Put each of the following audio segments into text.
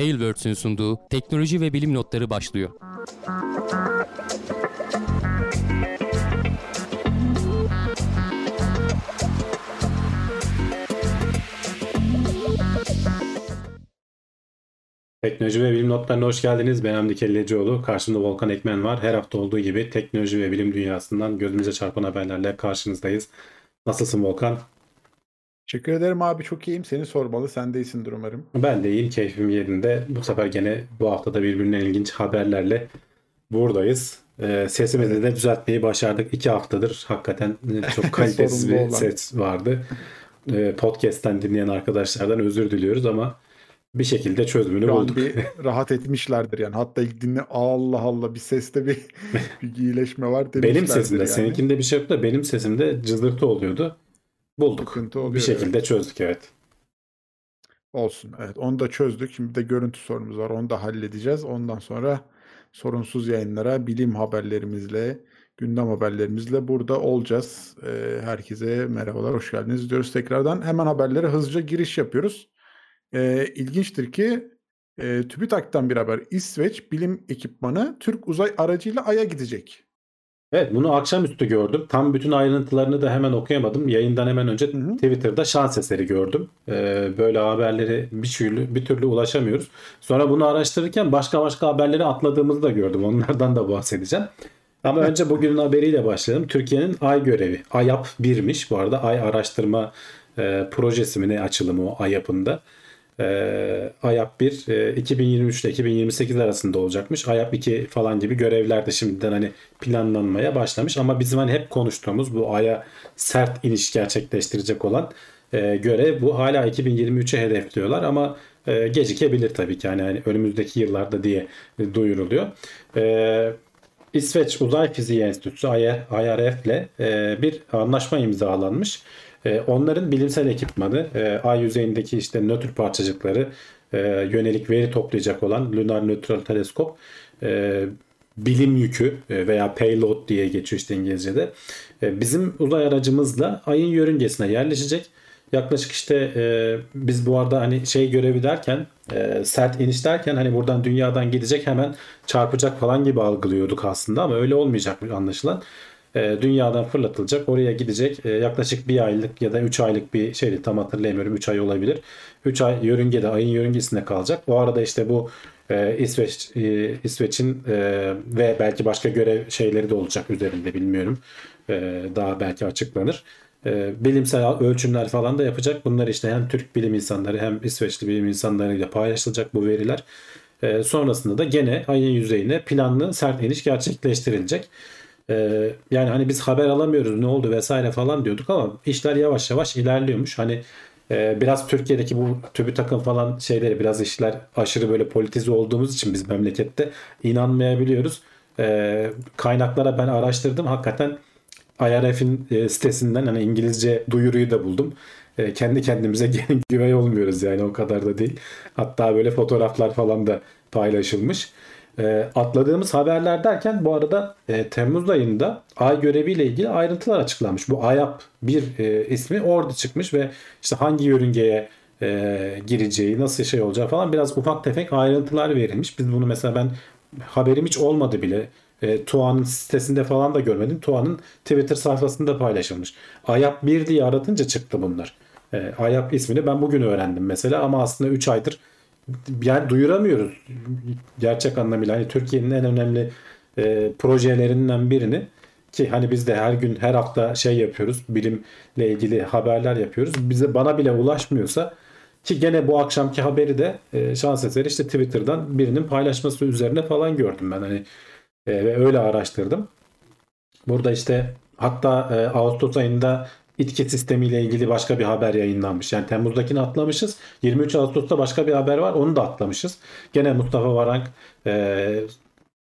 Tailwords'ün sunduğu teknoloji ve bilim notları başlıyor. Teknoloji ve bilim notlarına hoş geldiniz. Ben Hamdi Kellecioğlu. Karşımda Volkan Ekmen var. Her hafta olduğu gibi teknoloji ve bilim dünyasından gözümüze çarpan haberlerle karşınızdayız. Nasılsın Volkan? Teşekkür ederim abi çok iyiyim. Seni sormalı. Sen de iyisindir umarım. Ben de iyiyim. Keyfim yerinde. Bu sefer gene bu haftada birbirinden ilginç haberlerle buradayız. Ee, sesimizi de düzeltmeyi başardık. İki haftadır hakikaten e, çok kalitesiz bir ses vardı. Ee, podcast'ten dinleyen arkadaşlardan özür diliyoruz ama bir şekilde çözümünü Şu bulduk. bir rahat etmişlerdir yani. Hatta ilk dinle Allah Allah bir seste bir, bir iyileşme var Benim sesimde, yani. seninkinde bir şey yok da benim sesimde cızırtı oluyordu. Bulduk. Sıkıntı oluyor, bir şekilde evet. çözdük evet. Olsun. Evet onu da çözdük. Şimdi de görüntü sorunumuz var. Onu da halledeceğiz. Ondan sonra sorunsuz yayınlara bilim haberlerimizle, gündem haberlerimizle burada olacağız. Ee, herkese merhabalar, hoş geldiniz diyoruz tekrardan. Hemen haberlere hızlıca giriş yapıyoruz. Ee, ilginçtir ki e, TÜBİTAK'tan bir haber. İsveç bilim ekipmanı Türk uzay aracıyla Ay'a gidecek. Evet bunu akşamüstü gördüm. Tam bütün ayrıntılarını da hemen okuyamadım. Yayından hemen önce Hı hı. Twitter'da şans eseri gördüm. Ee, böyle haberleri bir türlü, bir türlü ulaşamıyoruz. Sonra bunu araştırırken başka başka haberleri atladığımızı da gördüm. Onlardan da bahsedeceğim. Ama önce bugünün haberiyle başlayalım. Türkiye'nin Ay görevi. AYAP 1'miş bu arada. Ay araştırma e, projesi mi ne açılımı o AYAP'ın e, AYAP 1 e, 2023 ile 2028 arasında olacakmış. AYAP 2 falan gibi görevler de şimdiden hani planlanmaya başlamış. Ama bizim hani hep konuştuğumuz bu Ay'a sert iniş gerçekleştirecek olan e, görev bu hala 2023'e hedefliyorlar ama e, gecikebilir tabii ki. Yani, hani önümüzdeki yıllarda diye duyuruluyor. E, İsveç Uzay Fiziği Enstitüsü IRF ile bir anlaşma imzalanmış. E, onların bilimsel ekipmanı e, ay yüzeyindeki işte nötr parçacıkları e, yönelik veri toplayacak olan Lunar Nötral Teleskop e, bilim yükü veya payload diye geçiyor işte İngilizce'de. Bizim uzay aracımızla ayın yörüngesine yerleşecek. Yaklaşık işte e, biz bu arada hani şey görevi derken e, sert iniş derken hani buradan dünyadan gidecek hemen çarpacak falan gibi algılıyorduk aslında ama öyle olmayacak anlaşılan. E, dünyadan fırlatılacak oraya gidecek e, yaklaşık bir aylık ya da 3 aylık bir şeydi tam hatırlayamıyorum 3 ay olabilir. 3 ay yörüngede ayın yörüngesinde kalacak. O arada işte bu e, İsveç e, İsveç'in ve belki başka görev şeyleri de olacak üzerinde bilmiyorum. Daha belki açıklanır. Bilimsel ölçümler falan da yapacak. Bunlar işte hem Türk bilim insanları hem İsveçli bilim insanlarıyla paylaşılacak bu veriler. Sonrasında da gene ayın yüzeyine planlı sert iniş gerçekleştirilecek. E, yani hani biz haber alamıyoruz ne oldu vesaire falan diyorduk ama işler yavaş yavaş ilerliyormuş. Hani e, biraz Türkiye'deki bu TÜBİTAK'ın falan şeyleri biraz işler aşırı böyle politize olduğumuz için biz memlekette inanmayabiliyoruz. E, kaynaklara ben araştırdım. Hakikaten IRF'in e, sitesinden hani İngilizce duyuruyu da buldum. E, kendi kendimize güvey olmuyoruz yani o kadar da değil. Hatta böyle fotoğraflar falan da paylaşılmış. E, atladığımız haberler derken bu arada e, Temmuz ayında ay göreviyle ilgili ayrıntılar açıklanmış. Bu AYAP bir e, ismi orada çıkmış ve işte hangi yörüngeye e, gireceği, nasıl şey olacağı falan biraz ufak tefek ayrıntılar verilmiş. Biz bunu mesela ben haberim hiç olmadı bile. E, Tuğan'ın sitesinde falan da görmedim. Tuğan'ın Twitter sayfasında paylaşılmış. AYAP 1 diye aratınca çıktı bunlar. E, AYAP ismini ben bugün öğrendim mesela ama aslında 3 aydır yani duyuramıyoruz gerçek anlamıyla. Hani Türkiye'nin en önemli e, projelerinden birini ki hani biz de her gün her hafta şey yapıyoruz bilimle ilgili haberler yapıyoruz. Bize bana bile ulaşmıyorsa ki gene bu akşamki haberi de e, şans eseri işte Twitter'dan birinin paylaşması üzerine falan gördüm ben hani e, ve öyle araştırdım. Burada işte hatta e, Ağustos ayında itki sistemiyle ilgili başka bir haber yayınlanmış. Yani Temmuz'dakini atlamışız. 23 Ağustos'ta başka bir haber var. Onu da atlamışız. Gene Mustafa Varank e,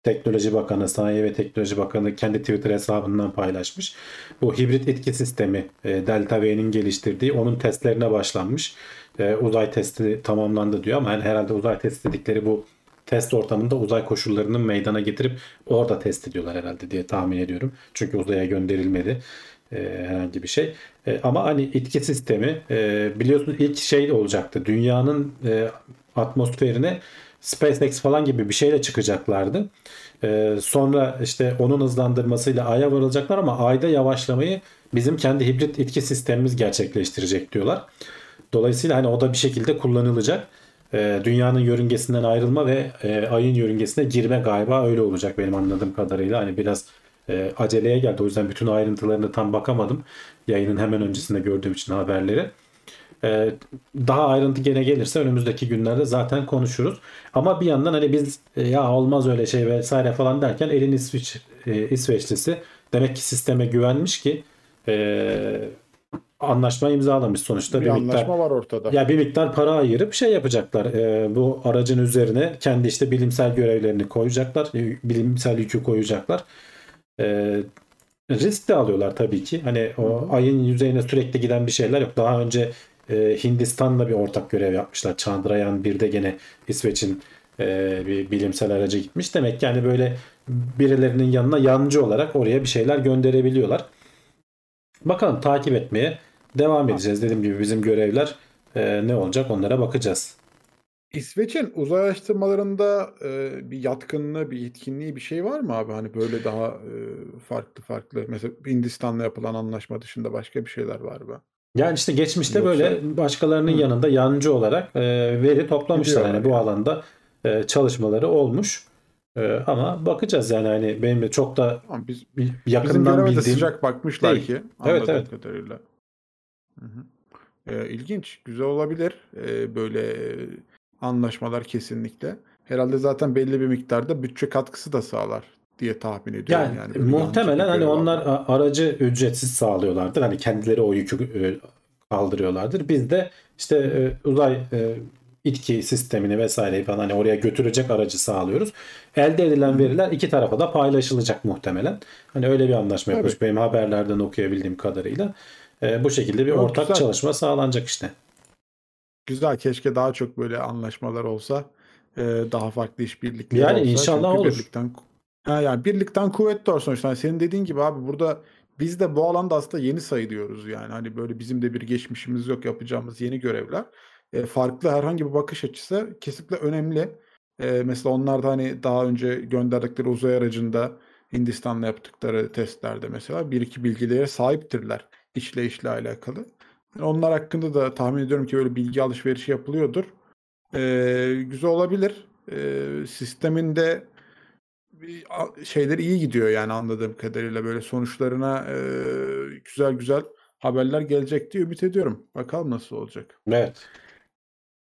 Teknoloji Bakanı, Sanayi ve Teknoloji Bakanı kendi Twitter hesabından paylaşmış. Bu hibrit itki sistemi e, Delta V'nin geliştirdiği onun testlerine başlanmış. E, uzay testi tamamlandı diyor ama yani herhalde uzay test dedikleri bu test ortamında uzay koşullarını meydana getirip orada test ediyorlar herhalde diye tahmin ediyorum. Çünkü uzaya gönderilmedi e, herhangi bir şey. E, ama hani itki sistemi e, biliyorsunuz ilk şey olacaktı. Dünyanın e, atmosferine SpaceX falan gibi bir şeyle çıkacaklardı. Ee, sonra işte onun hızlandırmasıyla Ay'a varılacaklar ama Ay'da yavaşlamayı bizim kendi hibrit itki sistemimiz gerçekleştirecek diyorlar. Dolayısıyla hani o da bir şekilde kullanılacak. Ee, dünyanın yörüngesinden ayrılma ve e, Ay'ın yörüngesine girme galiba öyle olacak benim anladığım kadarıyla. Hani biraz e, aceleye geldi. O yüzden bütün ayrıntılarını tam bakamadım. Yayının hemen öncesinde gördüğüm için haberleri. E, daha ayrıntı gene gelirse önümüzdeki günlerde zaten konuşuruz. Ama bir yandan hani biz e, ya olmaz öyle şey vesaire falan derken elin İsviç, e, İsveçlisi demek ki sisteme güvenmiş ki e, anlaşma imzalamış sonuçta Bir, bir, anlaşma miktar var ortada. ya bir miktar para ayırıp şey yapacaklar. E, bu aracın üzerine kendi işte bilimsel görevlerini koyacaklar. e, Bilimsel yükü koyacaklar. E, risk de alıyorlar tabii ki. Hani o ayın yüzeyine sürekli giden bir şeyler yok. Daha önce e, Hindistan'la bir ortak görev yapmışlar. Chandrayaan 1'de gene İsveç'in e, bir bilimsel aracı gitmiş. Demek ki yani böyle birilerinin yanına yancı olarak oraya bir şeyler gönderebiliyorlar. Bakalım takip etmeye devam edeceğiz. Dediğim gibi bizim görevler e, ne olacak onlara bakacağız. İsveç'in uzay araştırmalarında e, bir yatkınlığı, bir yetkinliği bir şey var mı abi? Hani böyle daha e, farklı farklı. Mesela Hindistan'la yapılan anlaşma dışında başka bir şeyler var mı? Yani işte geçmişte Yoksa- böyle başkalarının Hı. yanında yancı olarak e, veri toplamışlar. Gidiyorlar Yani bu yani. alanda e, çalışmaları olmuş. E, ama bakacağız yani hani benim de çok da Ama biz bizim yakından göreve de bildiğim sıcak bakmışlar değil. ki Evet, anladığım evet. kadarıyla. Hı hı. E, ilginç, güzel olabilir e, böyle anlaşmalar kesinlikle. Herhalde zaten belli bir miktarda bütçe katkısı da sağlar diye tahmin ediyorum. Yani, Yani, muhtemelen hani onlar a- aracı ücretsiz sağlıyorlardır. Hani kendileri o yükü e, kaldırıyorlardır. Biz de işte e, uzay e, itki sistemini vesaireyi falan hani oraya götürecek aracı sağlıyoruz. Elde edilen veriler iki tarafa da paylaşılacak muhtemelen. Hani öyle bir anlaşma yapmış benim haberlerden okuyabildiğim kadarıyla. Bu şekilde bir Yok, ortak güzel. çalışma sağlanacak işte. Güzel keşke daha çok böyle anlaşmalar olsa. e, daha farklı işbirlikleri Yani olsa. inşallah Çünkü olur. Birlikten, ha yani birlikten kuvvet doğar sonuçta. Yani senin dediğin gibi abi burada biz de bu alanda aslında yeni sayılıyoruz yani. Hani böyle bizim de bir geçmişimiz yok yapacağımız yeni görevler. E, farklı herhangi bir bakış açısı kesinlikle önemli. E, mesela onlar da hani daha önce gönderdikleri uzay aracında Hindistan'la yaptıkları testlerde mesela bir iki bilgilere sahiptirler işleyişle alakalı. Yani onlar hakkında da tahmin ediyorum ki öyle bilgi alışverişi yapılıyordur. Ee, güzel olabilir. Ee, sisteminde şeyler iyi gidiyor yani anladığım kadarıyla böyle sonuçlarına e, güzel güzel haberler gelecek diye ümit ediyorum. Bakalım nasıl olacak. Evet.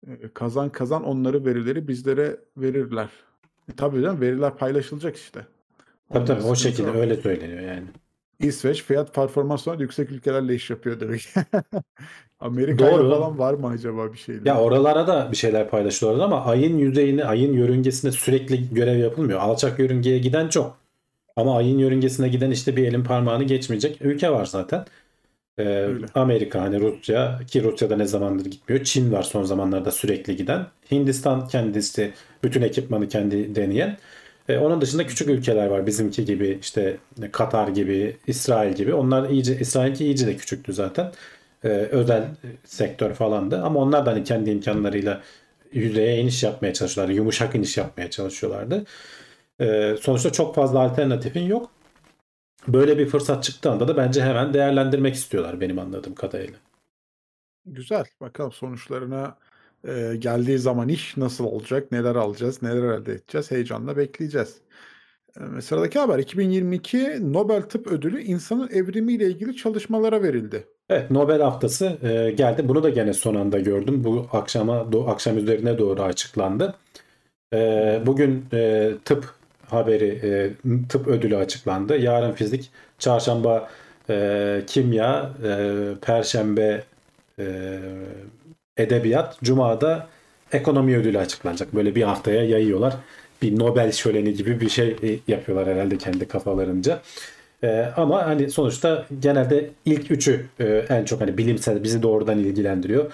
Ee, kazan kazan onları verileri bizlere verirler. E, tabii canım veriler paylaşılacak işte. Tabii tabii o şekilde öyle söyleniyor yani. İsveç fiyat performans olarak yüksek ülkelerle iş yapıyor demek. Amerika'yla Doğru. falan var mı acaba bir şeyler? Ya oralara da bir şeyler paylaşıyorlar ama ayın yüzeyine, ayın yörüngesine sürekli görev yapılmıyor. Alçak yörüngeye giden çok. Ama ayın yörüngesine giden işte bir elin parmağını geçmeyecek ülke var zaten. Ee, Öyle. Amerika hani Rusya ki Rusya'da ne zamandır gitmiyor. Çin var son zamanlarda sürekli giden. Hindistan kendisi bütün ekipmanı kendi deneyen. Ee, onun dışında küçük ülkeler var bizimki gibi işte Katar gibi, İsrail gibi. Onlar iyice İsrail'ki iyice de küçüktü zaten. Ee, özel sektör falandı ama onlar da hani kendi imkanlarıyla yüzeye iniş yapmaya çalışıyorlar. Yumuşak iniş yapmaya çalışıyorlardı. Ee, sonuçta çok fazla alternatifin yok. Böyle bir fırsat çıktığında da bence hemen değerlendirmek istiyorlar benim anladığım kadarıyla. Güzel. Bakalım sonuçlarına e, geldiği zaman iş nasıl olacak? Neler alacağız? Neler elde edeceğiz? Heyecanla bekleyeceğiz. E, sıradaki haber 2022 Nobel Tıp Ödülü insanın evrimiyle ilgili çalışmalara verildi. Evet Nobel haftası e, geldi. Bunu da gene son anda gördüm. Bu akşama do- akşam üzerine doğru açıklandı. E, bugün e, tıp haberi, e, tıp ödülü açıklandı. Yarın fizik, çarşamba e, kimya, e, perşembe e, edebiyat, cumada ekonomi ödülü açıklanacak. Böyle bir haftaya yayıyorlar. Bir Nobel şöleni gibi bir şey e, yapıyorlar herhalde kendi kafalarınca. Ee, ama hani sonuçta genelde ilk üçü e, en çok hani bilimsel bizi doğrudan ilgilendiriyor.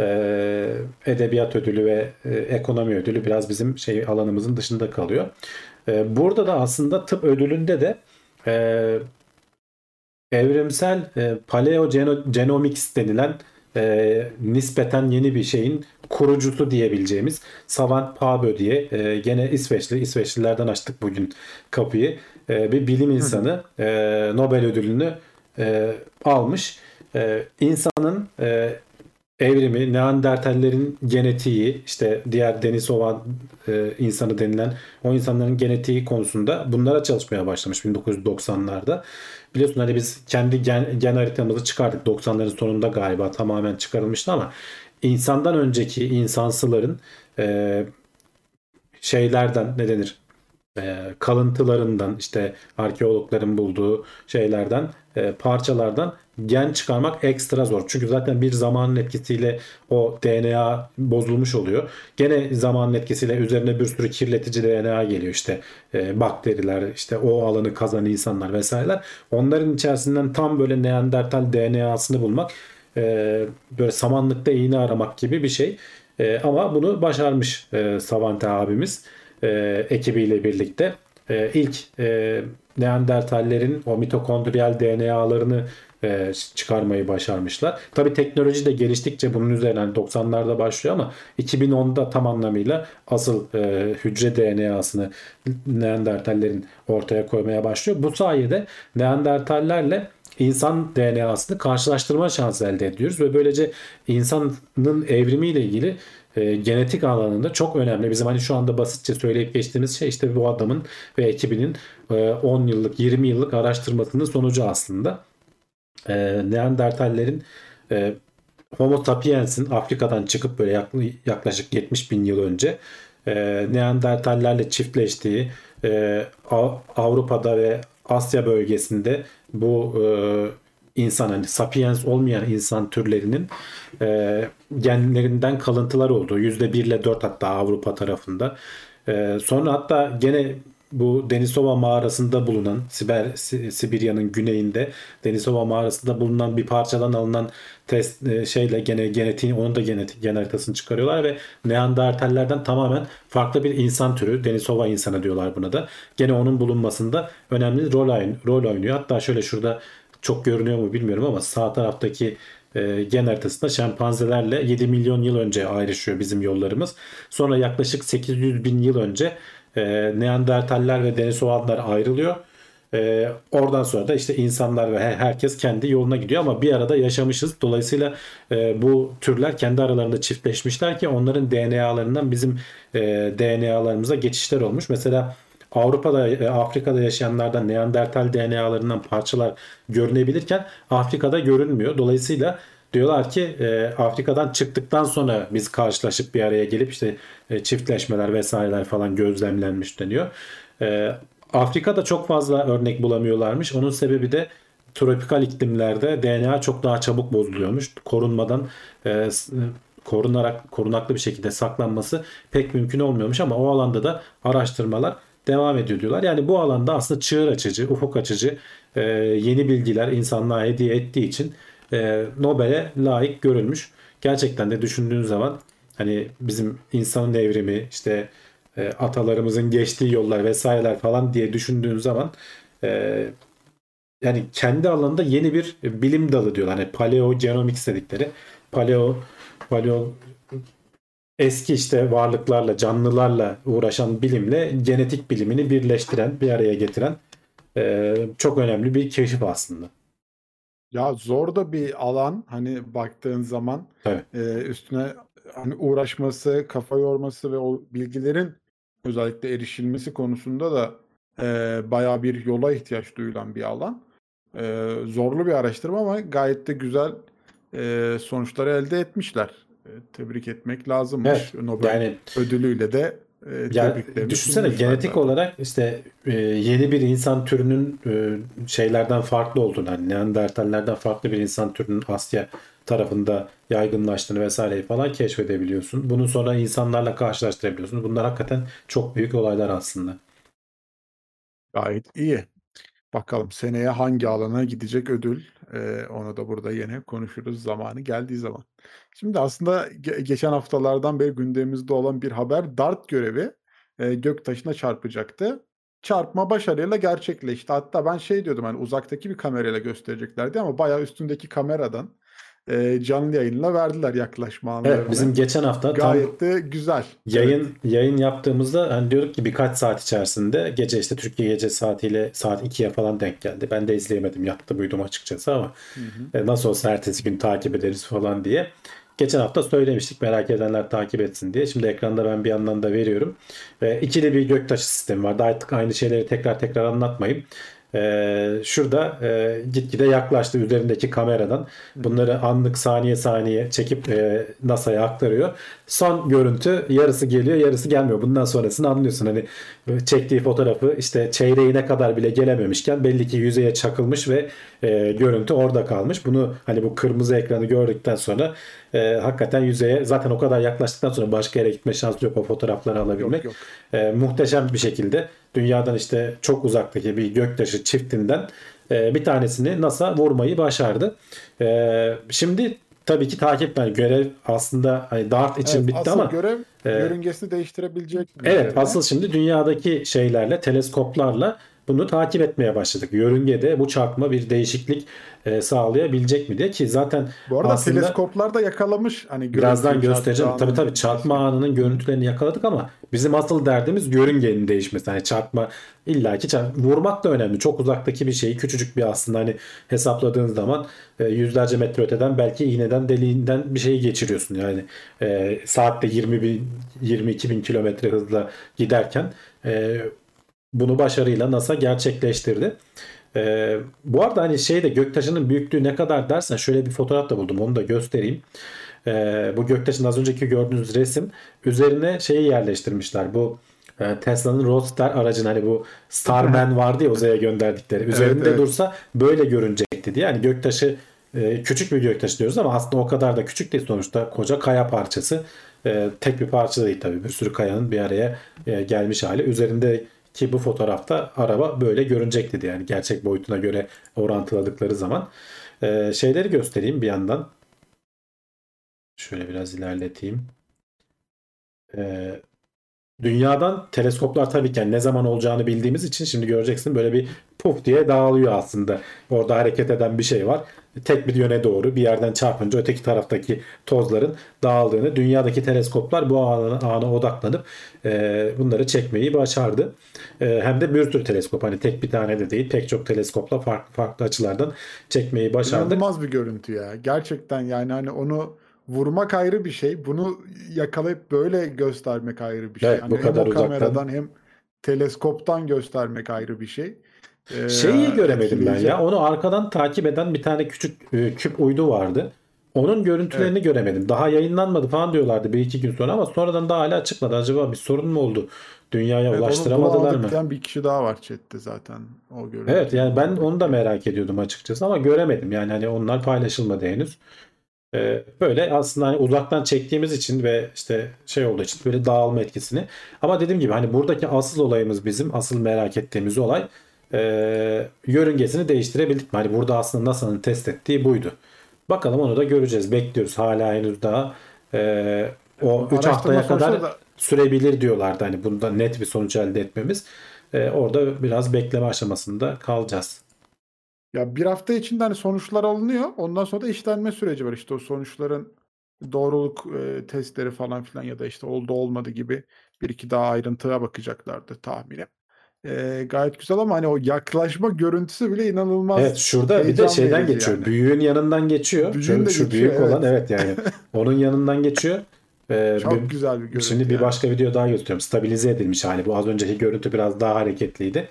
Ee, edebiyat ödülü ve e, ekonomi ödülü biraz bizim şey alanımızın dışında kalıyor. Ee, burada da aslında tıp ödülünde de e, evrimsel e, paleogenomics denilen e, nispeten yeni bir şeyin kurucusu diyebileceğimiz Savant Pabö diye e, gene İsveçli, İsveçlilerden açtık bugün kapıyı. E, bir bilim insanı e, Nobel ödülünü e, almış. E, insanın e, evrimi, Neandertallerin genetiği, işte diğer Denisova e, insanı denilen o insanların genetiği konusunda bunlara çalışmaya başlamış 1990'larda. Biliyorsun hani biz kendi gen, gen haritamızı çıkardık 90'ların sonunda galiba tamamen çıkarılmıştı ama insandan önceki insansıların e, şeylerden ne denir? E, kalıntılarından işte arkeologların bulduğu şeylerden e, parçalardan gen çıkarmak ekstra zor. Çünkü zaten bir zamanın etkisiyle o DNA bozulmuş oluyor. Gene zamanın etkisiyle üzerine bir sürü kirletici DNA geliyor işte e, bakteriler işte o alanı kazan insanlar vesaireler. Onların içerisinden tam böyle Neandertal DNA'sını bulmak böyle samanlıkta iğne aramak gibi bir şey. Ama bunu başarmış Savante abimiz e, ekibiyle birlikte. E, ilk e, Neandertallerin o mitokondriyal DNA'larını e, çıkarmayı başarmışlar. Tabi teknoloji de geliştikçe bunun üzerine hani 90'larda başlıyor ama 2010'da tam anlamıyla asıl e, hücre DNA'sını Neandertallerin ortaya koymaya başlıyor. Bu sayede Neandertallerle insan DNA'sını karşılaştırma şansı elde ediyoruz ve böylece insanın evrimiyle ilgili e, genetik alanında çok önemli. Bizim hani şu anda basitçe söyleyip geçtiğimiz şey işte bu adamın ve ekibinin e, 10 yıllık 20 yıllık araştırmasının sonucu aslında. E, Neandertallerin e, Homo sapiens'in Afrika'dan çıkıp böyle yaklaşık 70 bin yıl önce e, Neandertallerle çiftleştiği e, Avrupa'da ve Asya bölgesinde bu e, insan hani sapiens olmayan insan türlerinin e, genlerinden kalıntılar olduğu yüzde bir ile dört hatta Avrupa tarafında. E, sonra hatta gene bu Denisova mağarasında bulunan Siber, Sibirya'nın güneyinde Denisova mağarasında bulunan bir parçadan alınan test e, şeyle gene genetiğin onun da genetik gen haritasını çıkarıyorlar ve Neandertallerden tamamen farklı bir insan türü Denisova insanı diyorlar buna da. Gene onun bulunmasında önemli rol oynuyor. Hatta şöyle şurada çok görünüyor mu bilmiyorum ama sağ taraftaki e, gen haritasında şempanzelerle 7 milyon yıl önce ayrışıyor bizim yollarımız. Sonra yaklaşık 800 bin yıl önce e, Neandertaller ve Denisovanlar ayrılıyor. E, oradan sonra da işte insanlar ve herkes kendi yoluna gidiyor ama bir arada yaşamışız. Dolayısıyla e, bu türler kendi aralarında çiftleşmişler ki onların DNA'larından bizim e, DNA'larımıza geçişler olmuş. Mesela Avrupa'da, e, Afrika'da yaşayanlardan Neandertal DNA'larından parçalar görünebilirken Afrika'da görünmüyor. Dolayısıyla diyorlar ki e, Afrika'dan çıktıktan sonra biz karşılaşıp bir araya gelip işte e, çiftleşmeler vesaireler falan gözlemlenmiş deniyor. Afrika'da çok fazla örnek bulamıyorlarmış. Onun sebebi de tropikal iklimlerde DNA çok daha çabuk bozuluyormuş. Korunmadan korunarak korunaklı bir şekilde saklanması pek mümkün olmuyormuş ama o alanda da araştırmalar devam ediyor diyorlar. Yani bu alanda aslında çığır açıcı, ufuk açıcı e, yeni bilgiler insanlığa hediye ettiği için e, Nobel'e layık görülmüş. Gerçekten de düşündüğün zaman hani bizim insanın evrimi işte e, atalarımızın geçtiği yollar vesaireler falan diye düşündüğün zaman yani kendi alanında yeni bir bilim dalı diyorlar. Hani paleo genomics dedikleri paleo paleo eski işte varlıklarla, canlılarla uğraşan bilimle genetik bilimini birleştiren, bir araya getiren e, çok önemli bir keşif aslında. Ya zor da bir alan hani baktığın zaman Tabii. e, üstüne hani uğraşması, kafa yorması ve o bilgilerin özellikle erişilmesi konusunda da e, bayağı bir yola ihtiyaç duyulan bir alan. E, zorlu bir araştırma ama gayet de güzel e, sonuçları elde etmişler. E, tebrik etmek lazımmış. Evet, Nobel yani ödülüyle de e, yani düşünsene genetik zaten. olarak işte e, yeni bir insan türünün e, şeylerden farklı olduğunu, hani Neandertallerden farklı bir insan türünün Asya tarafında yaygınlaştığını vesaireyi falan keşfedebiliyorsun. Bunu sonra insanlarla karşılaştırabiliyorsun. Bunlar hakikaten çok büyük olaylar aslında. Gayet iyi. Bakalım seneye hangi alana gidecek ödül? Eee, onu da burada yine konuşuruz zamanı geldiği zaman. Şimdi aslında ge geçen haftalardan beri gündemimizde olan bir haber DART görevi eee, göktaşına çarpacaktı. Çarpma başarıyla gerçekleşti. Hatta ben şey diyordum hani uzaktaki bir kamerayla göstereceklerdi ama bayağı üstündeki kameradan e, canlı yayınla verdiler yaklaşma anlarını. Evet bizim geçen hafta tam Gayet de güzel. yayın yayın yaptığımızda hani diyorduk ki birkaç saat içerisinde gece işte Türkiye gece saatiyle saat 2'ye falan denk geldi. Ben de izleyemedim. Yattım uyudum açıkçası ama e, nasıl olsa ertesi gün takip ederiz falan diye. Geçen hafta söylemiştik merak edenler takip etsin diye. Şimdi ekranda ben bir yandan da veriyorum. Ve ikili bir göktaşı sistemi var. Daha artık aynı şeyleri tekrar tekrar anlatmayayım. Ee, şurada e, gitgide yaklaştı üzerindeki kameradan. Bunları anlık saniye saniye çekip e, NASA'ya aktarıyor. Son görüntü yarısı geliyor yarısı gelmiyor. Bundan sonrasını anlıyorsun. Hani çektiği fotoğrafı işte çeyreğine kadar bile gelememişken belli ki yüzeye çakılmış ve e, görüntü orada kalmış. Bunu hani bu kırmızı ekranı gördükten sonra e, hakikaten yüzeye zaten o kadar yaklaştıktan sonra başka yere gitme şansı yok o fotoğrafları alabilmek. yok. E, muhteşem bir şekilde dünyadan işte çok uzaktaki bir göktaşı çiftinden e, bir tanesini NASA vurmayı başardı. E, şimdi tabii ki takip yani görev aslında hani DART için Evet, bitti ama görev e, yörüngesini değiştirebilecek? Evet üzerine? asıl şimdi dünyadaki şeylerle teleskoplarla bunu takip etmeye başladık. Yörüngede bu çarpma bir değişiklik e, sağlayabilecek mi diye ki zaten Bu arada aslında teleskoplar da yakalamış. Hani birazdan göstereceğim. Tabii tabii çarpma anının görüntülerini yakaladık ama bizim asıl derdimiz yörüngenin değişmesi. Hani çarpma illaki çarp- vurmak da önemli. Çok uzaktaki bir şeyi küçücük bir aslında hani hesapladığın zaman e, yüzlerce metre öteden belki iğneden deliğinden bir şeyi geçiriyorsun. Yani e, saatte 20 bin 22 bin kilometre hızla giderken e, bunu başarıyla NASA gerçekleştirdi. Ee, bu arada hani şeyde göktaşının büyüklüğü ne kadar dersen şöyle bir fotoğraf da buldum onu da göstereyim. Ee, bu göktaşının az önceki gördüğünüz resim üzerine şeyi yerleştirmişler. Bu e, Tesla'nın Roadster aracın hani bu Starman vardı ya uzaya gönderdikleri. Üzerinde evet. dursa böyle görünecekti diye. Yani göktaşı e, küçük bir göktaşı diyoruz ama aslında o kadar da küçük değil sonuçta koca kaya parçası. E, tek bir parça değil tabii. Bir sürü kayanın bir araya e, gelmiş hali. Üzerindeki bu fotoğrafta araba böyle görünecekti diye. Yani gerçek boyutuna göre orantıladıkları zaman. E, şeyleri göstereyim bir yandan. Şöyle biraz ilerleteyim. E, dünyadan teleskoplar tabii ki yani ne zaman olacağını bildiğimiz için şimdi göreceksin böyle bir puf diye dağılıyor aslında. Orada hareket eden bir şey var. Tek bir yöne doğru bir yerden çarpınca öteki taraftaki tozların dağıldığını dünyadaki teleskoplar bu ana, ana odaklanıp e, bunları çekmeyi başardı. E, hem de bir sürü teleskop hani tek bir tane de değil pek çok teleskopla farklı farklı açılardan çekmeyi başardık. İnanılmaz bir görüntü ya. Gerçekten yani hani onu vurmak ayrı bir şey. Bunu yakalayıp böyle göstermek ayrı bir şey. Evet, Hani bu hem kadar o uzaktan. kameradan hem teleskoptan göstermek ayrı bir şey. Ee, Şeyi göremedim ben ya. Onu arkadan takip eden bir tane küçük e, küp uydu vardı. Onun görüntülerini göremedim. Daha yayınlanmadı falan diyorlardı bir iki gün sonra ama sonradan daha hala çıkmadı. Acaba bir sorun mu oldu? Dünyaya Evet, ulaştıramadılar mı? bir kişi daha var chatte zaten o görüntü. Evet yani ben onu da merak ediyordum açıkçası ama göremedim. Yani hani onlar paylaşılmadı henüz. Ee, böyle aslında hani uzaktan çektiğimiz için ve işte şey olduğu için böyle dağılma etkisini. Ama dediğim gibi hani buradaki asıl olayımız bizim asıl merak ettiğimiz olay e, yörüngesini değiştirebildik mi? Hani burada aslında NASA'nın test ettiği buydu. Bakalım onu da göreceğiz. Bekliyoruz hala henüz daha e, o 3 Araştırma haftaya kadar da- sürebilir diyorlardı. Hani bunda net bir sonuç elde etmemiz. E, orada biraz bekleme aşamasında kalacağız. Ya bir hafta içinde hani sonuçlar alınıyor. Ondan sonra da işlenme süreci var. İşte o sonuçların doğruluk e, testleri falan filan ya da işte oldu olmadı gibi bir iki daha ayrıntıya bakacaklardı tahminim. E, gayet güzel ama hani o yaklaşma görüntüsü bile inanılmaz. Evet şurada bir de şeyden geçiyor. yani. Büyüğün yanından geçiyor. Büyüğün şu, de şu geçiyor, büyük olan evet. evet yani. Onun yanından geçiyor. Ee, Çok bir- güzel bir görüntü. Şimdi bir yani. başka video daha gösteriyorum. Stabilize edilmiş hali. Bu az önceki görüntü biraz daha hareketliydi.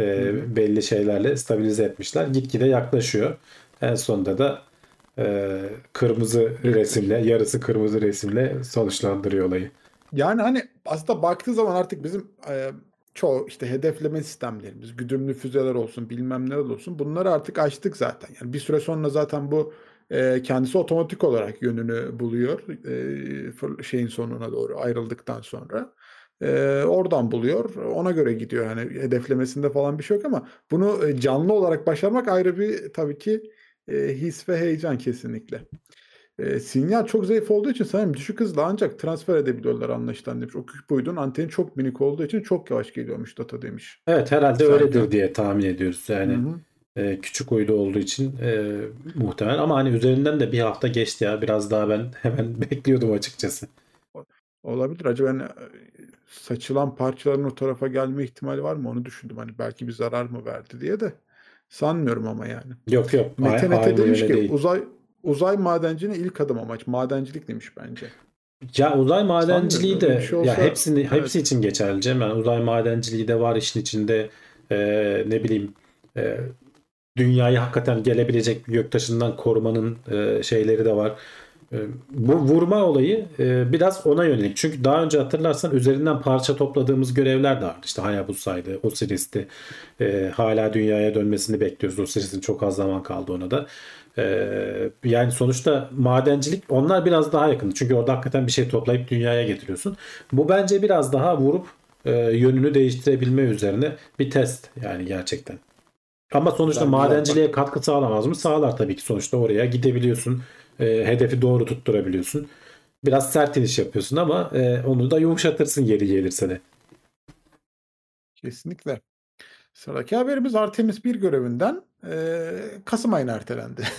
Ee, belli şeylerle stabilize etmişler. Gitgide yaklaşıyor. En sonunda da e, kırmızı resimle, yarısı kırmızı resimle sonuçlandırıyor olayı. Yani hani aslında baktığı zaman artık bizim e, çoğu işte hedefleme sistemlerimiz, güdümlü füzeler olsun, bilmem neler olsun bunları artık açtık zaten. Yani bir süre sonra zaten bu e, kendisi otomatik olarak yönünü buluyor e, şeyin sonuna doğru ayrıldıktan sonra. E, oradan buluyor. Ona göre gidiyor. Yani hedeflemesinde falan bir şey yok ama bunu e, canlı olarak başarmak ayrı bir tabii ki e, his ve heyecan kesinlikle. E, sinyal çok zayıf olduğu için sanırım düşük hızla ancak transfer edebiliyorlar anlaşılan demiş. O küçük boyutun anteni çok minik olduğu için çok yavaş geliyormuş data demiş. Evet herhalde Sanki. öyledir diye tahmin ediyoruz. Yani Hı hı. E, küçük uydu olduğu için e, muhtemel ama hani üzerinden de bir hafta geçti ya biraz daha ben hemen bekliyordum açıkçası. Olabilir. Acaba ben saçılan parçaların o tarafa gelme ihtimali var mı onu düşündüm. Hani belki bir zarar mı verdi diye de sanmıyorum ama yani. Yok yok. Mete aynı demiş ki değil. uzay uzay madencinin ilk adım amaç madencilik demiş bence. Ya uzay madenciliği de şey ya olsa- hepsini Evet. hepsi için geçerli Cem. Yani uzay madenciliği de var işin içinde. Ee, ne bileyim e, dünyayı hakikaten gelebilecek bir göktaşından korumanın e, şeyleri de var. E, bu vurma olayı e, biraz ona yönelik. Çünkü daha önce hatırlarsan üzerinden parça topladığımız görevler de vardı. İşte Hayabusa'ydı, Osiris'ti. E, hala dünyaya dönmesini bekliyoruz. Osiris'in çok az zaman kaldı ona da. Ee, yani sonuçta madencilik onlar biraz daha yakın. Çünkü orada hakikaten bir şey toplayıp dünyaya getiriyorsun. Bu bence biraz daha vurup e, yönünü değiştirebilme üzerine bir test yani gerçekten. Ama sonuçta Ben madenciliğe katkı sağlamaz mı? Sağlar tabii ki. Sonuçta oraya gidebiliyorsun. E, hedefi doğru tutturabiliyorsun. Biraz sert iniş yapıyorsun ama e, onu da yumuşatırsın geri gelirse de. Kesinlikle. Sıradaki haberimiz Artemis 1 görevinden Kasım ayına ertelendi.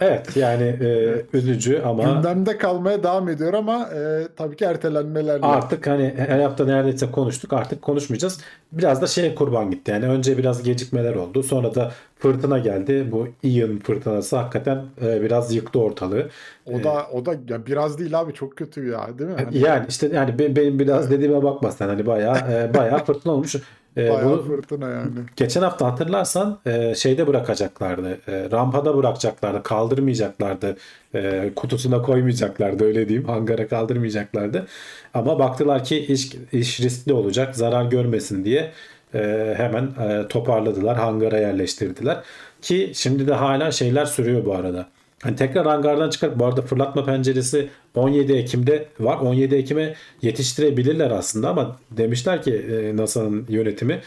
Evet yani e, üzücü ama Gündemde kalmaya devam ediyor ama eee, tabii ki ertelenmelerle. Artık hani her hafta neredeyse konuştuk artık konuşmayacağız. Biraz da şeye kurban gitti yani önce biraz gecikmeler oldu sonra da fırtına geldi. Bu Ian fırtınası hakikaten e, biraz yıktı ortalığı. O da o da ya biraz değil abi çok kötü ya değil mi? Hani Yani işte yani be- benim biraz dediğime bakma sen hani bayağı e, bayağı fırtına olmuş. E, bayağı bunu fırtına yani. geçen hafta hatırlarsan e, şeyde bırakacaklardı. E, rampada bırakacaklardı. Kaldırmayacaklardı. E, kutusuna koymayacaklardı öyle diyeyim. Hangara kaldırmayacaklardı. Ama baktılar ki iş, iş riskli olacak. Zarar görmesin diye e, hemen e, toparladılar. Hangara yerleştirdiler. Ki şimdi de hala şeyler sürüyor bu arada. Hani tekrar hangardan çıkarıp bu arada fırlatma penceresi 17 Ekim'de var. 17 Ekim'e yetiştirebilirler aslında ama demişler ki e, NASA'nın yönetimi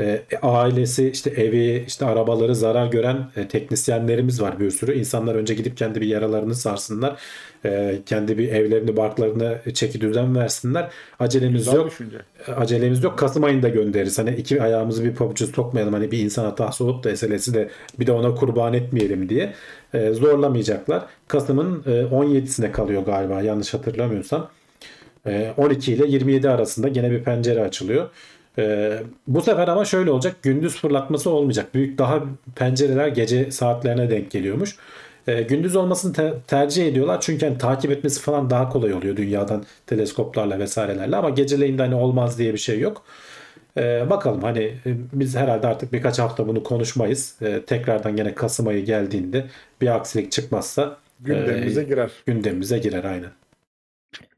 e, ailesi işte evi işte arabaları zarar gören e, teknisyenlerimiz var bir sürü. İnsanlar önce gidip kendi bir yaralarını sarsınlar. E, kendi bir evlerini barklarını çeki düzen versinler. Acelemiz Güzel yok düşünce. acelemiz yok. Kasım ayında göndeririz. Hani iki ayağımızı bir pabuca sokmayalım. Hani bir insan hatası olup da SLS'i de bir de ona kurban etmeyelim diye e, zorlamayacaklar. Kasım'ın e, 17'sine kalıyor galiba yanlış hatırlamıyorsam. E, 12 ile 27 arasında gene bir pencere açılıyor. E, bu sefer ama şöyle olacak. Gündüz fırlatması olmayacak. Büyük daha pencereler gece saatlerine denk geliyormuş. E, gündüz olmasını te- tercih ediyorlar. Çünkü hani takip etmesi falan daha kolay oluyor dünyadan teleskoplarla vesairelerle ama geceleyin de hani olmaz diye bir şey yok. E, bakalım hani e, biz herhalde artık birkaç hafta bunu konuşmayız. E, tekrardan gene Kasım ayı geldiğinde bir aksilik çıkmazsa Gündemimize e, girer. gündemimize girer aynen.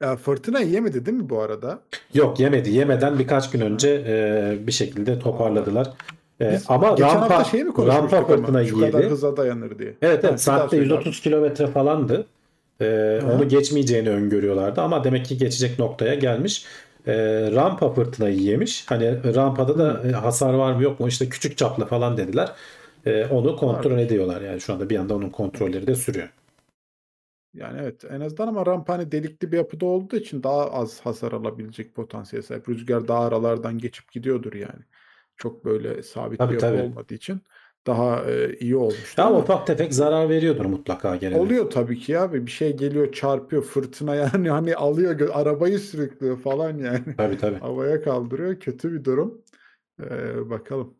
Ya fırtına yemedi değil mi bu arada? Yok yemedi. Yemeden birkaç gün önce e, bir şekilde toparladılar. E, Biz ama geçen rampa, hafta şey mi rampa ama fırtına şu kadar yedi. hıza dayanır diye. Evet, evet saatte daha söyle abi. 130 kilometre falandı. Hı. onu geçmeyeceğini öngörüyorlardı ama demek ki geçecek noktaya gelmiş. Ee, rampa fırtınayı yemiş. Hani rampada da e, hasar var mı yok mu işte küçük çaplı falan dediler. Ee, onu kontrol Vardır. ediyorlar yani şu anda bir anda onun kontrolleri de sürüyor. Yani evet en azından ama rampa hani delikli bir yapıda olduğu için daha az hasar alabilecek potansiyel sahip. Rüzgar daha aralardan geçip gidiyordur yani. Çok böyle sabit Tabii, bir yapı tabii. olmadığı için daha e, iyi olmuştur Ama ufak tefek zarar veriyordur mutlaka gene oluyor tabii ki abi bir şey geliyor çarpıyor fırtına yani hani alıyor arabayı sürüklüyor falan yani. Tabii tabii. Havaya kaldırıyor kötü bir durum. Ee, bakalım.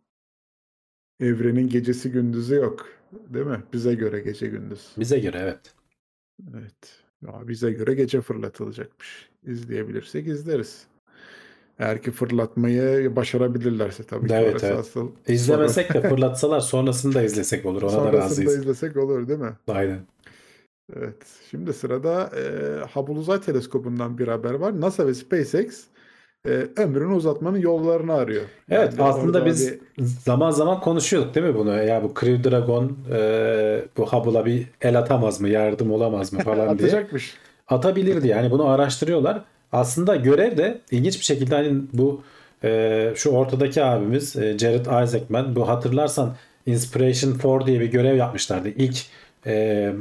Evrenin gecesi gündüzü yok. Değil mi? Bize göre gece gündüz. Bize göre evet. Evet. Ya bize göre gece fırlatılacakmış. İzleyebilirsek izleriz. Eğer ki fırlatmayı başarabilirlerse tabii ki Evet, evet. asıl İzlemesek de fırlatsalar sonrasını da izlesek olur. Ona soru. da Sonrasında razıyız. izlesek olur değil mi? Aynen. Evet. Şimdi sırada e, Hubble Uzay Teleskobu'ndan bir haber var. NASA ve SpaceX e, ömrünü uzatmanın yollarını arıyor. Evet Yani aslında biz bir- zaman zaman konuşuyorduk değil mi bunu? Ya bu Crew Dragon e, bu Hubble'a bir el atamaz mı, yardım olamaz mı falan diye. atacakmış. Atabilirdi yani bunu araştırıyorlar. Aslında görev de ilginç bir şekilde hani bu e, şu ortadaki abimiz e, Jared Isaacman bu hatırlarsan Inspiration 4 diye bir görev yapmışlardı. İlk e,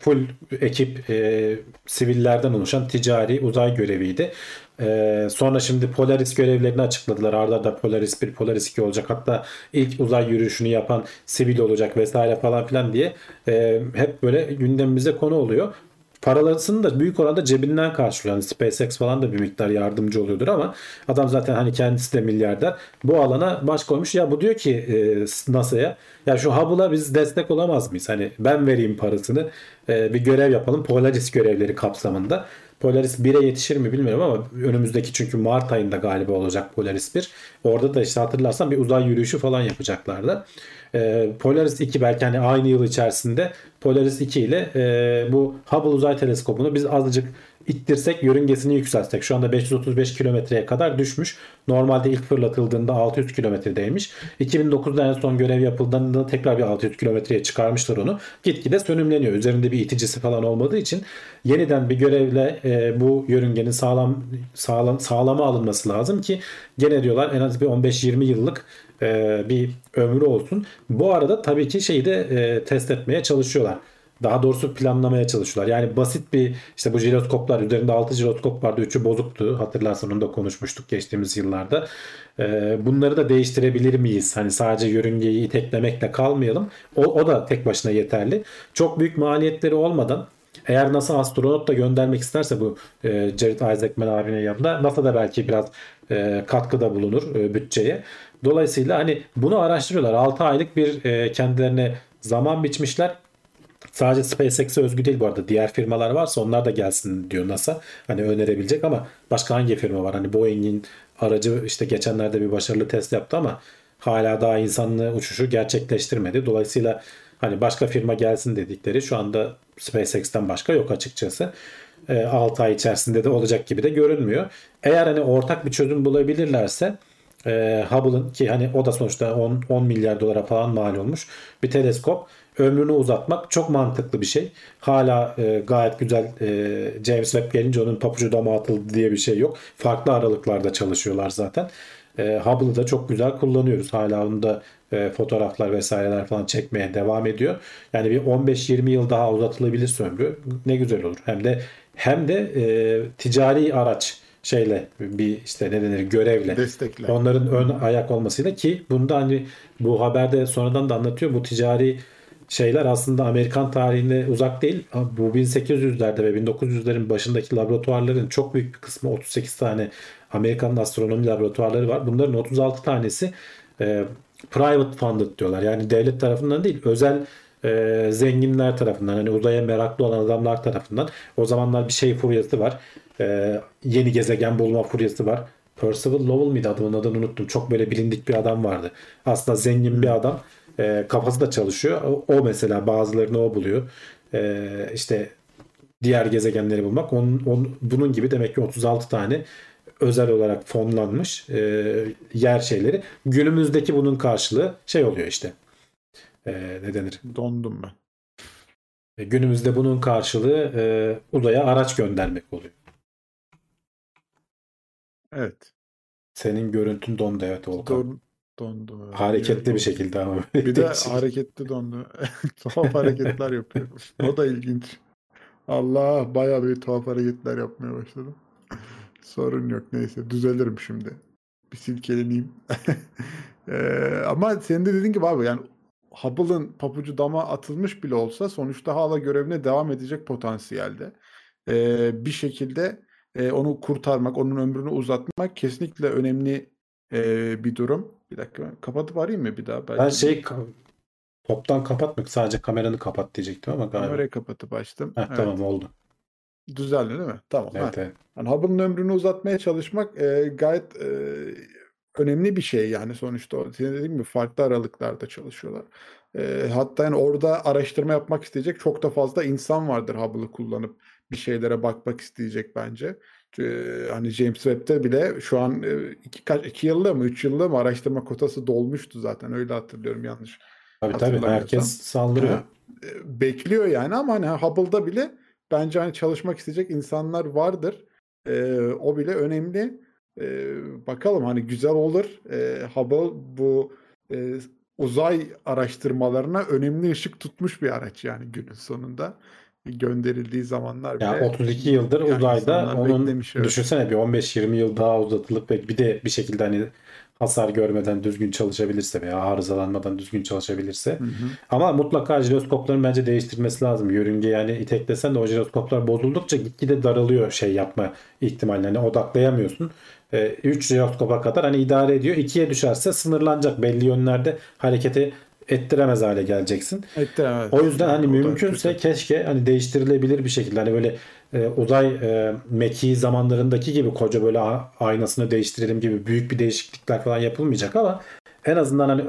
full ekip e, sivillerden oluşan ticari uzay göreviydi. E, sonra şimdi Polaris görevlerini açıkladılar. Arda arda Polaris 1, Polaris 2 olacak. Hatta ilk uzay yürüyüşünü yapan sivil olacak vesaire falan filan diye e, hep böyle gündemimize konu oluyor. Paralarını da büyük oranda cebinden karşılıyor. Yani SpaceX falan da bir miktar yardımcı oluyordur ama adam zaten hani kendisi de milyarder. Bu alana baş koymuş. Ya bu diyor ki e, NASA'ya ya şu Hubble'a biz destek olamaz mıyız? Hani ben vereyim parasını e, bir görev yapalım. Polaris görevleri kapsamında. Polaris 1'e yetişir mi bilmiyorum ama önümüzdeki çünkü Mart ayında galiba olacak Polaris 1. Orada da işte hatırlarsan bir uzay yürüyüşü falan yapacaklardı. Ee, Polaris 2 belki hani aynı yıl içerisinde Polaris 2 ile e, bu Hubble Uzay Teleskobu'nu biz azıcık ittirsek yörüngesini yükseltsek. Şu anda 535 kilometreye kadar düşmüş. Normalde ilk fırlatıldığında 600 kilometredeymiş. 2009'da en son görev yapıldığında tekrar bir 600 kilometreye çıkarmışlar onu. Gitgide sönümleniyor. Üzerinde bir iticisi falan olmadığı için yeniden bir görevle e, bu yörüngenin sağlam sağlam sağlama alınması lazım ki gene diyorlar en az bir 15-20 yıllık e, bir ömrü olsun. Bu arada tabii ki şeyi de e, test etmeye çalışıyorlar. Daha doğrusu planlamaya çalışıyorlar. Yani basit bir işte bu jiroskoplar üzerinde 6 jiroskop vardı. 3'ü bozuktu. Hatırlarsan onu da konuşmuştuk geçtiğimiz yıllarda. E, bunları da değiştirebilir miyiz? Hani sadece yörüngeyi iteklemekle kalmayalım. O, o da tek başına yeterli. Çok büyük maliyetleri olmadan eğer NASA astronot da göndermek isterse bu e, Jared Isaacman abinin yanında NASA da belki biraz e, katkıda bulunur e, bütçeye. Dolayısıyla hani bunu araştırıyorlar. 6 aylık bir e, kendilerine zaman biçmişler. Sadece SpaceX'e özgü değil bu arada. Diğer firmalar varsa onlar da gelsin diyor NASA. Hani önerebilecek ama başka hangi firma var? Hani Boeing'in aracı işte geçenlerde bir başarılı test yaptı ama hala daha insanlı uçuşu gerçekleştirmedi. Dolayısıyla hani başka firma gelsin dedikleri şu anda SpaceX'ten başka yok açıkçası. 6 ay içerisinde de olacak gibi de görünmüyor. Eğer hani ortak bir çözüm bulabilirlerse e, Hubble'ın ki hani o da sonuçta 10, 10 milyar dolara falan mal olmuş bir teleskop ömrünü uzatmak çok mantıklı bir şey. Hala e, gayet güzel e, James Webb gelince onun papucu dama atıldı diye bir şey yok. Farklı aralıklarda çalışıyorlar zaten. E, Hubble'ı da çok güzel kullanıyoruz. Hala onu da e, fotoğraflar vesaireler falan çekmeye devam ediyor. Yani bir 15-20 yıl daha uzatılabilir ömrü ne güzel olur. Hem de hem de e, ticari araç şeyle bir işte ne denir görevle Destekle. onların ön ayak olmasıyla ki bunda hani bu haberde sonradan da anlatıyor bu ticari şeyler aslında Amerikan tarihine uzak değil. Bu 1800'lerde ve 1900'lerin başındaki laboratuvarların çok büyük bir kısmı 38 tane Amerikan astronomi laboratuvarları var. Bunların 36 tanesi e, private funded diyorlar. Yani devlet tarafından değil özel e, zenginler tarafından hani uzaya meraklı olan adamlar tarafından o zamanlar bir şey furyası var. E, yeni gezegen bulma furyası var. Percival Lowell mıydı adamın adını unuttum. Çok böyle bilindik bir adam vardı. Aslında zengin bir adam. E, kafası da çalışıyor. O, o mesela bazılarını o buluyor. E, işte diğer gezegenleri bulmak. Onun, onun, bunun gibi demek ki 36 tane özel olarak fonlanmış e, yer şeyleri. Günümüzdeki bunun karşılığı şey oluyor işte. E, ne denir? Dondum ben. E, günümüzde bunun karşılığı e, uzaya araç göndermek oluyor. Evet. Senin görüntün dondu evet Volkan. Don, dondu. Hareketli bir şekilde ama. Bir de hareketli dondu. tuhaf hareketler yapıyor. O da ilginç. Allah bayağı bir tuhaf hareketler yapmaya başladım. Sorun yok neyse düzelirim şimdi. Bir silkeleneyim. Eee, ama senin de dediğin gibi abi yani Hubble'ın papucu dama atılmış bile olsa sonuçta hala görevine devam edecek potansiyelde. Eee, bir şekilde eee, onu kurtarmak, onun ömrünü uzatmak kesinlikle önemli eee, bir durum. Bir dakika kapatıp arayayım mı bir daha? Ben Belki şey ka- toptan kapatmak sadece kameranı kapat diyecektim ama galiba. kamerayı kapatıp açtım. Heh, Evet. Tamam oldu. Düzeldi değil mi? Tamam. ha. Evet, evet. Yani Hubble'ın ömrünü uzatmaya çalışmak e, gayet e, önemli bir şey yani sonuçta. Senin dediğin gibi farklı aralıklarda çalışıyorlar. E, hatta yani orada araştırma yapmak isteyecek çok da fazla insan vardır Hubble'ı kullanıp bir şeylere bakmak isteyecek bence. E, hani James Webb'te bile şu an e, iki, kaç, iki yılda mı üç yılda mı araştırma kotası dolmuştu zaten öyle hatırlıyorum yanlış. Tabii tabii herkes saldırıyor. Ha, e, bekliyor yani ama hani Hubble'da bile bence hani çalışmak isteyecek insanlar vardır. E, o bile önemli. E, bakalım hani güzel olur. E, Hubble bu e, uzay araştırmalarına önemli ışık tutmuş bir araç yani günün sonunda. Gönderildiği zamanlar bile. Ya 32 yıldır yani uzayda onun düşünsene bir 15-20 yıl daha uzatılıp ve bir de bir şekilde hani hasar görmeden düzgün çalışabilirse veya arızalanmadan düzgün çalışabilirse. Hı hı. Ama mutlaka jiroskopların bence değiştirmesi lazım. Yörünge yani iteklesen de o jiroskoplar bozuldukça gitgide daralıyor şey yapma ihtimali. Hani odaklayamıyorsun. 3 jiroskopa kadar hani idare ediyor. 2'ye düşerse sınırlanacak. Belli yönlerde hareketi ettiremez hale geleceksin. Ettiremez. O yüzden hani O mümkünse keşke hani değiştirilebilir bir şekilde hani böyle e, uzay e, mekiği zamanlarındaki gibi koca böyle a- aynasını değiştirelim gibi büyük bir değişiklikler falan yapılmayacak ama en azından hani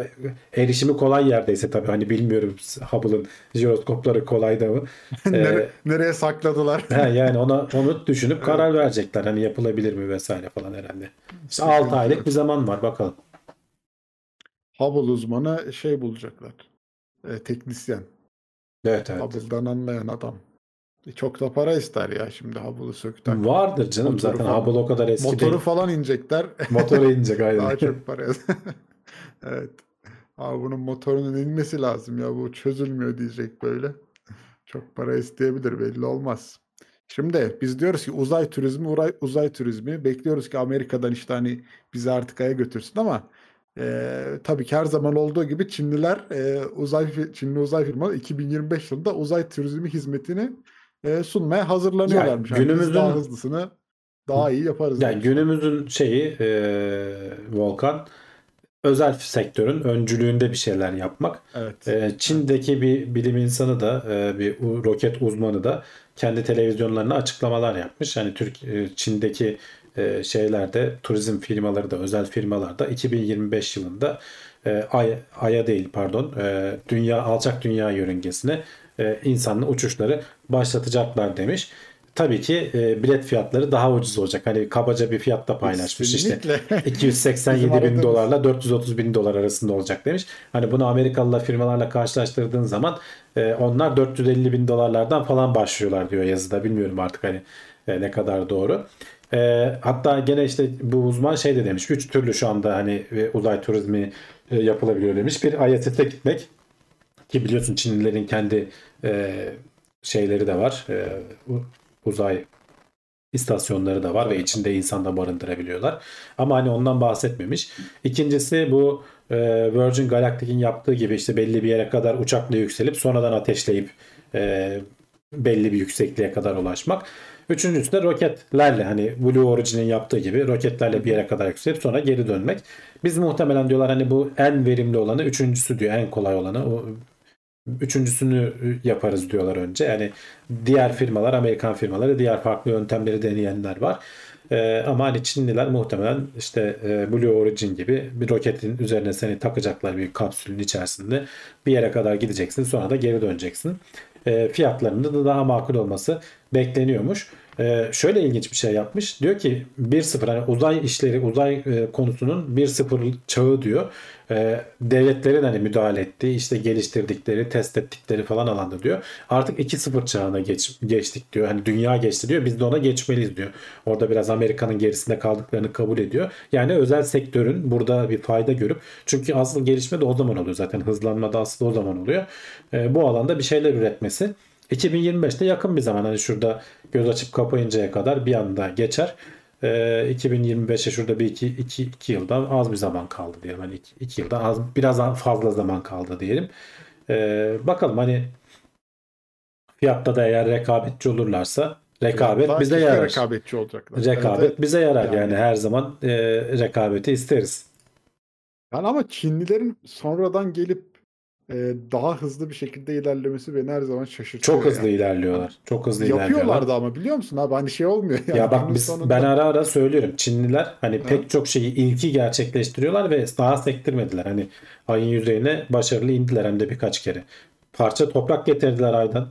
erişimi kolay yerdeyse tabii hani bilmiyorum Hubble'ın jiroskopları kolay da mı? Ee, nereye sakladılar? he, yani ona onu düşünüp karar verecekler hani yapılabilir mi vesaire falan herhalde. İşte 6 aylık bir zaman var bakalım. Hubble uzmanı şey bulacaklar. E, teknisyen. Evet evet. Hubble'dan anlayan adam. E, çok da para ister ya şimdi Hubble'ı sök tak. Vardır canım Motoru zaten falan. Hubble o kadar eski Motoru değil. falan inecekler. Motoru inecek aynen. Daha çok para. evet. Abi bunun motorunun inmesi lazım ya bu çözülmüyor diyecek böyle. Çok para isteyebilir belli olmaz. Şimdi biz diyoruz ki uzay turizmi, uzay, uzay turizmi bekliyoruz ki Amerika'dan işte hani bizi artık aya götürsün ama e, tabii ki her zaman olduğu gibi Çinliler e, uzay Çinli uzay firmaları 2025 yılında uzay turizmi hizmetini e, sunmaya hazırlanıyorlarmış. Yani günümüzün- daha hızlısını daha iyi yaparız. Yani demişler. günümüzün şeyi e, Volkan özel sektörün öncülüğünde bir şeyler yapmak. Evet. E, Çin'deki bir bilim insanı da e, bir roket uzmanı da kendi televizyonlarına açıklamalar yapmış. Hani Türk e, Çin'deki e, şeylerde turizm firmaları da özel firmalar da 2025 yılında e, Ay, Ay'a değil pardon e, dünya alçak dünya yörüngesine e, insanlı uçuşları başlatacaklar demiş. Tabii ki e, bilet fiyatları daha ucuz olacak. Hani kabaca bir fiyatta paylaşmış işte. Kesinlikle. 287 bin dolarla 430 bin dolar arasında olacak demiş. Hani bunu Amerikalı firmalarla karşılaştırdığın zaman e, onlar 450 bin dolarlardan falan başlıyorlar diyor yazıda. Bilmiyorum artık hani e, ne kadar doğru. E, hatta gene işte bu uzman şey de demiş. 3 türlü şu anda hani e, uzay turizmi e, yapılabiliyor demiş. Bir ISS'e gitmek ki biliyorsun Çinlilerin kendi e, şeyleri de var. E, uzay istasyonları da var ve içinde insan da barındırabiliyorlar. Ama hani ondan bahsetmemiş. İkincisi bu e, Virgin Galactic'in yaptığı gibi işte belli bir yere kadar uçakla yükselip sonradan ateşleyip e, belli bir yüksekliğe kadar ulaşmak. Üçüncüsü de roketlerle hani Blue Origin'in yaptığı gibi roketlerle bir yere kadar yükselip sonra geri dönmek. Biz muhtemelen diyorlar hani bu en verimli olanı üçüncüsü diyor en kolay olanı. O üçüncüsünü yaparız diyorlar önce. Yani diğer firmalar, Amerikan firmaları diğer farklı yöntemleri deneyenler var. Ee, ama hani Çinliler muhtemelen işte e, Blue Origin gibi bir roketin üzerine seni takacaklar bir kapsülün içerisinde bir yere kadar gideceksin sonra da geri döneceksin. E, fiyatlarının da daha makul olması bekleniyormuş. E, şöyle ilginç bir şey yapmış. Diyor ki 1.0 hani uzay işleri, uzay e, konusunun 1.0 çağı diyor. E, devletlerin hani müdahale ettiği, işte geliştirdikleri, test ettikleri falan alanda diyor. Artık 2.0 çağına geç, geçtik diyor. Hani dünya geçti diyor. Biz de ona geçmeliyiz diyor. Orada biraz Amerika'nın gerisinde kaldıklarını kabul ediyor. Yani özel sektörün burada bir fayda görüp çünkü asıl gelişme de o zaman oluyor zaten. Hızlanma da asıl o zaman oluyor. E, bu alanda bir şeyler üretmesi 2025'te yakın bir zaman hani şurada göz açıp kapayıncaya kadar bir anda geçer. Ee, 2025'e şurada bir iki, iki, iki yıldan az bir zaman kaldı diyelim. Hani iki, iki yıldan az biraz fazla zaman kaldı diyelim. Ee, bakalım hani fiyatta da eğer rekabetçi olurlarsa rekabet Daha bize yarar. rekabetçi olacaklar. Rekabet evet. bize yarar yani. Yani. her zaman e, rekabeti isteriz. Yani ama Çinlilerin sonradan gelip e, daha hızlı bir şekilde ilerlemesi beni her zaman şaşırtıyor. Çok hızlı yani. ilerliyorlar. Çok hızlı ilerliyorlar. Yapıyorlardı ama biliyor musun abi hani şey olmuyor. Yani Ya bak biz sonunda- ben ara ara söylüyorum. Çinliler hani Ha. pek çok şeyi ilki gerçekleştiriyorlar ve daha sektirmediler. Hani ayın yüzeyine başarılı indiler hem de birkaç kere. Parça toprak getirdiler aydan.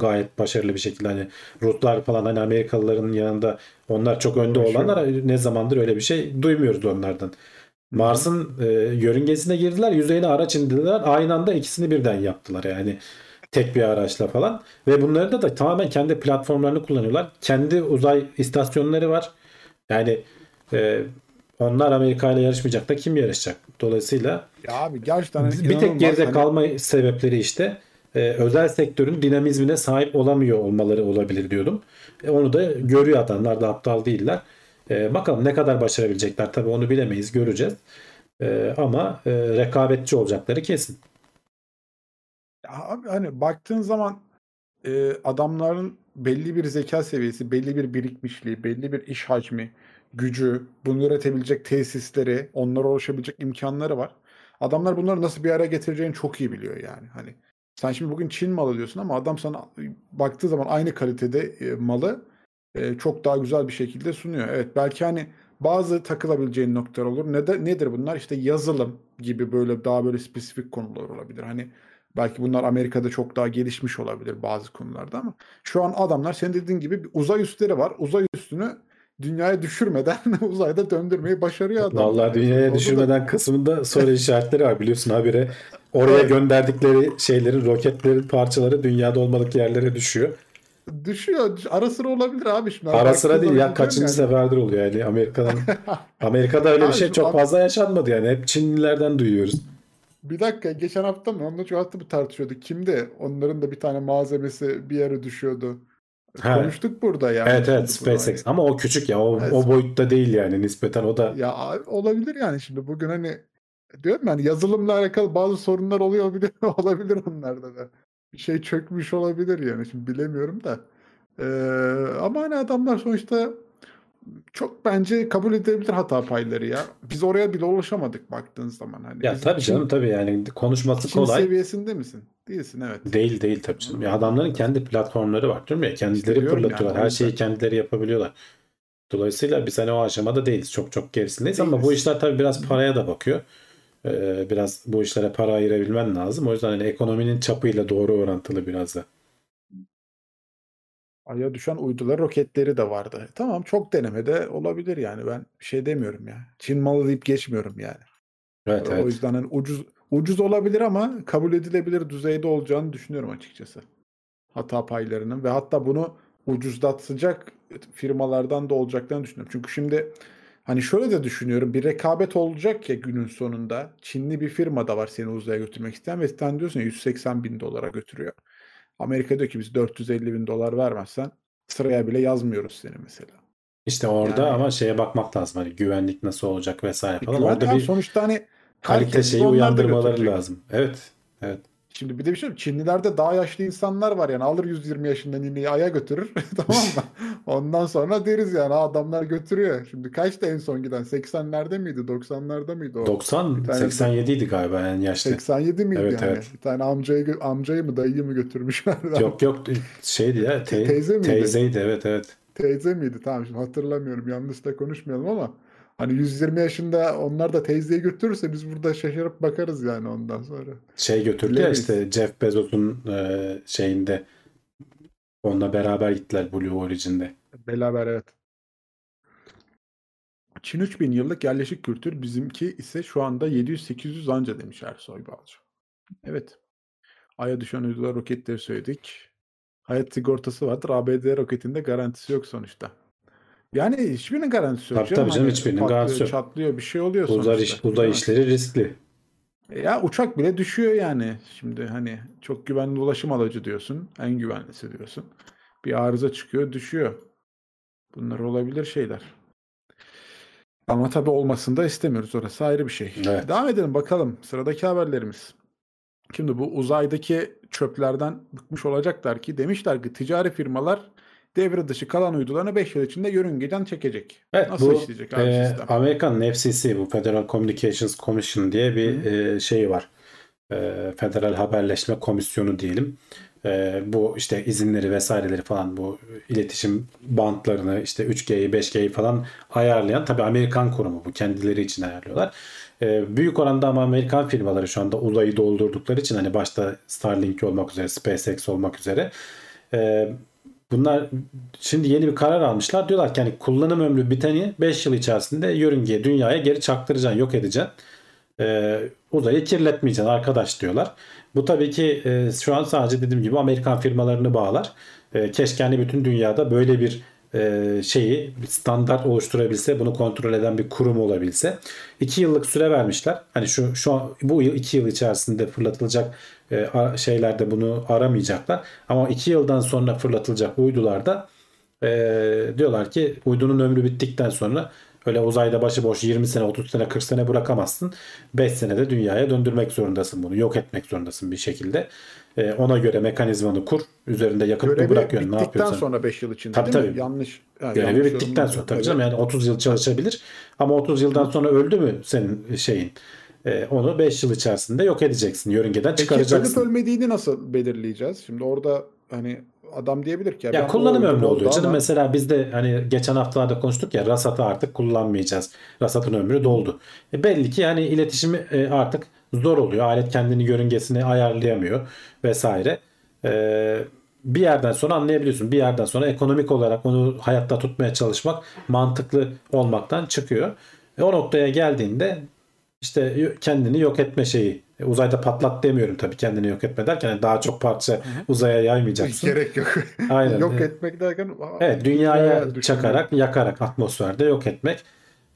Gayet başarılı bir şekilde hani Ruslar falan hani Amerikalıların yanında onlar çok önde olanlar ne zamandır öyle bir şey duymuyoruz onlardan. Mars'ın e, yörüngesine girdiler, yüzeyine araç indirdiler. Aynı anda ikisini birden yaptılar yani. Tek bir araçla falan. Ve bunları da, da tamamen kendi platformlarını kullanıyorlar. Kendi uzay istasyonları var. Yani e, onlar Amerika ile yarışmayacak da kim yarışacak? Dolayısıyla Ya abi gerçekten hani bir tek geride Hani kalma sebepleri işte e, özel sektörün dinamizmine sahip olamıyor olmaları olabilir diyordum. E, onu da görüyor adamlar da aptal değiller. E, bakalım ne kadar başarabilecekler tabii onu bilemeyiz göreceğiz. E, ama e, rekabetçi olacakları kesin. Abi hani baktığın zaman e, adamların belli bir zeka seviyesi, belli bir birikmişliği, belli bir iş hacmi, gücü, bunu üretebilecek tesisleri, onlara ulaşabilecek imkanları var. Adamlar bunları nasıl bir araya getireceğini çok iyi biliyor yani. Hani sen şimdi bugün Çin malı diyorsun ama adam sana baktığı zaman aynı kalitede e, malı e, çok daha güzel bir şekilde sunuyor. Evet belki hani bazı takılabileceğin noktalar olur. Ne de, nedir bunlar? İşte yazılım gibi böyle daha böyle spesifik konular olabilir. Hani belki bunlar Amerika'da çok daha gelişmiş olabilir bazı konularda ama şu an adamlar senin dediğin gibi bir uzay üsleri var. Uzay üstünü dünyaya düşürmeden uzayda döndürmeyi başarıyor adamlar. Vallahi dünyaya Orada da- düşürmeden kısmında soru işaretleri var biliyorsun habire. Oraya gönderdikleri şeylerin, roketlerin parçaları dünyada olmadık yerlere düşüyor. Düşüyor. Ara sıra olabilir abi şimdi. Ara sıra değil ya kaçıncı yani. seferdir oluyor yani Amerika'dan. Amerika'da öyle bir şey çok fazla yaşanmadı yani. Hep Çinlilerden duyuyoruz. Bir dakika geçen hafta mı? Onunla şu hafta mı tartışıyorduk? Kimdi? Onların da bir tane malzemesi bir yere düşüyordu. Ha. Konuştuk burada yani. Evet evet SpaceX ama o küçük ya o, Evet. o boyutta değil yani nispeten o da hani- Ya abi olabilir yani şimdi bugün hani diyorum yani yazılımla alakalı bazı sorunlar oluyor olabilir, olabilir onlarda da. Bir şey çökmüş olabilir yani şimdi bilemiyorum da. Ee, ama hani adamlar sonuçta çok bence kabul edilebilir hata payları ya. Biz oraya bile ulaşamadık baktığın zaman. Hani ya biz tabii Çin- canım tabii yani konuşması Çin kolay. seviyesinde misin? Değilsin evet. Değil değil tabii canım. Ya adamların kendi platformları var değil mi? Kendileri diyorum fırlatıyorlar. o Her şeyi yüzden. kendileri yapabiliyorlar. Dolayısıyla biz hani o aşamada değiliz. Çok çok gerisindeyiz ama bu Değiliz. işler tabii biraz paraya da bakıyor. Ee, biraz bu işlere para ayırabilmen lazım. O yüzden hani ekonominin çapıyla doğru orantılı biraz da. Ay'a düşen uydular roketleri de vardı. Tamam çok denemede olabilir yani ben bir şey demiyorum ya. Çin malı deyip geçmiyorum yani. Evet O evet. yüzden hani ucuz ucuz olabilir ama kabul edilebilir düzeyde olacağını düşünüyorum açıkçası. Hata paylarının ve hatta bunu ucuzlatacak firmalardan da olacaklarını düşünüyorum. Çünkü şimdi hani şöyle de düşünüyorum bir rekabet olacak ya günün sonunda. Çinli bir firma da var seni uzaya götürmek isteyen ve sen diyorsun ya 180 bin dolara götürüyor. Amerika diyor ki biz 450 bin dolar vermezsen sıraya bile yazmıyoruz seni mesela. İşte orada Yani- ama şeye bakmak lazım. Hani güvenlik nasıl olacak vesaire falan. Güven Orada bir sonuçta hani kalite şeyi uyandırmaları lazım. Evet. Evet. Şimdi bir de bir şey Çinlilerde daha yaşlı insanlar var yani alır 120 yaşından ineği aya götürür tamam mı? Ondan sonra deriz yani "Ha, adamlar götürüyor. Şimdi kaçta en son giden? 80'lerde miydi? 90'larda mıydı o? 90 Bir tane- 87 idi galiba yani yaşlı. 87 miydi Evet, yani? evet. Bir tane amcayı, amcayı mı dayıyı mı götürmüşler? Yok yok şeydi ya te- Teyze miydi? teyzeydi evet evet. Teyze miydi? Tamam şimdi hatırlamıyorum. Yanlış da konuşmayalım ama hani 120 yaşında onlar da teyzeyi götürürse biz burada şaşırıp bakarız yani ondan sonra. Şey götürdü ya Bilemeyiz. işte Jeff Bezos'un e, şeyinde onunla beraber gittiler Blue Origin'de. Beraber evet. Çin 3000 yıllık yerleşik kültür bizimki ise şu anda 700-800 anca demiş Ersoy Balcı. Evet. Ay'a düşen uydular roketleri söyledik. Hayat sigortası vardır. ABD roketinde garantisi yok sonuçta. Yani hiçbirinin garantisi yok. Tabii tabii canım, Hani hiçbirinin patlıyor, garantisi yok. Çatlıyor bir şey oluyor Uzay, sonuçta. iş, uzay işleri riskli. E Ya uçak bile düşüyor yani. Şimdi hani çok güvenli ulaşım aracı diyorsun. En güvenlisi diyorsun. Bir arıza çıkıyor, düşüyor. Bunlar olabilir şeyler. Ama tabii olmasını da istemiyoruz. Orası ayrı bir şey. Evet. Devam edelim bakalım. Sıradaki haberlerimiz. Şimdi bu uzaydaki çöplerden bıkmış olacaklar ki demişler ki ticari firmalar devre dışı kalan uydularını 5 yıl içinde yörüngeden çekecek. Evet Nasıl bu işleyecek abi e, sistem? Amerikan FCC bu Federal Communications Commission diye bir e, şey var. E, Federal Haberleşme Komisyonu diyelim. E, bu işte izinleri vesaireleri falan bu iletişim bantlarını işte 3G'yi 5G'yi falan ayarlayan tabii Amerikan kurumu bu kendileri için ayarlıyorlar. E, büyük oranda ama Amerikan firmaları şu anda uzayı doldurdukları için hani başta Starlink olmak üzere SpaceX olmak üzere e, Bunlar şimdi yeni bir karar almışlar. Diyorlar ki hani kullanım ömrü biteni 5 yıl içerisinde yörüngeye, dünyaya geri çaktıracaksın, yok edeceksin. Ee, uzayı kirletmeyeceksin arkadaş diyorlar. Bu tabii ki e, şu an sadece dediğim gibi Amerikan firmalarını bağlar. E, keşke hani bütün dünyada böyle bir e, şeyi standart oluşturabilse, bunu kontrol eden bir kurum olabilse. 2 yıllık süre vermişler. Hani şu şu an bu yıl 2 yıl içerisinde fırlatılacak e, şeylerde bunu aramayacaklar. Ama 2 yıldan sonra fırlatılacak uydularda e, diyorlar ki uydunun ömrü bittikten sonra öyle uzayda başıboş 20 sene, 30 sene, 40 sene bırakamazsın. 5 senede dünyaya döndürmek zorundasın bunu. Yok etmek zorundasın bir şekilde. E, ona göre mekanizmanı kur. Üzerinde yakıt mı Görevi bırakıyorsun? Ne yapıyorsun? sonra 5 yıl içinde Tabii, değil mi? tabii. Yanlış. ha, Görevi yanlış bittikten sonra tabii canım yani 30 yıl çalışabilir ama 30 yıldan sonra öldü mü senin şeyin Ee, onu 5 yıl içerisinde yok edeceksin yörüngeden Peki çıkaracaksın. ölüp ölmediğini nasıl belirleyeceğiz? Şimdi orada hani adam diyebilir ki Ya ben kullanım ömrü oluyor canım. ama- Mesela biz de hani geçen haftalarda konuştuk ya rasatı artık kullanmayacağız. Rasatın ömrü doldu. E belli ki yani iletişimi e, artık zor oluyor. Alet kendini yörüngesini ayarlayamıyor vesaire. E, bir yerden sonra anlayabiliyorsun. Bir yerden sonra ekonomik olarak onu hayatta tutmaya çalışmak mantıklı olmaktan çıkıyor. E, o noktaya geldiğinde işte kendini yok etme şeyi. E, uzayda patlat demiyorum tabii kendini yok etme derken yani daha çok parça uzaya yaymayacaksın. Gerek yok. Aynen. yok etmek derken Evet dünyaya çakarak yakarak atmosferde yok etmek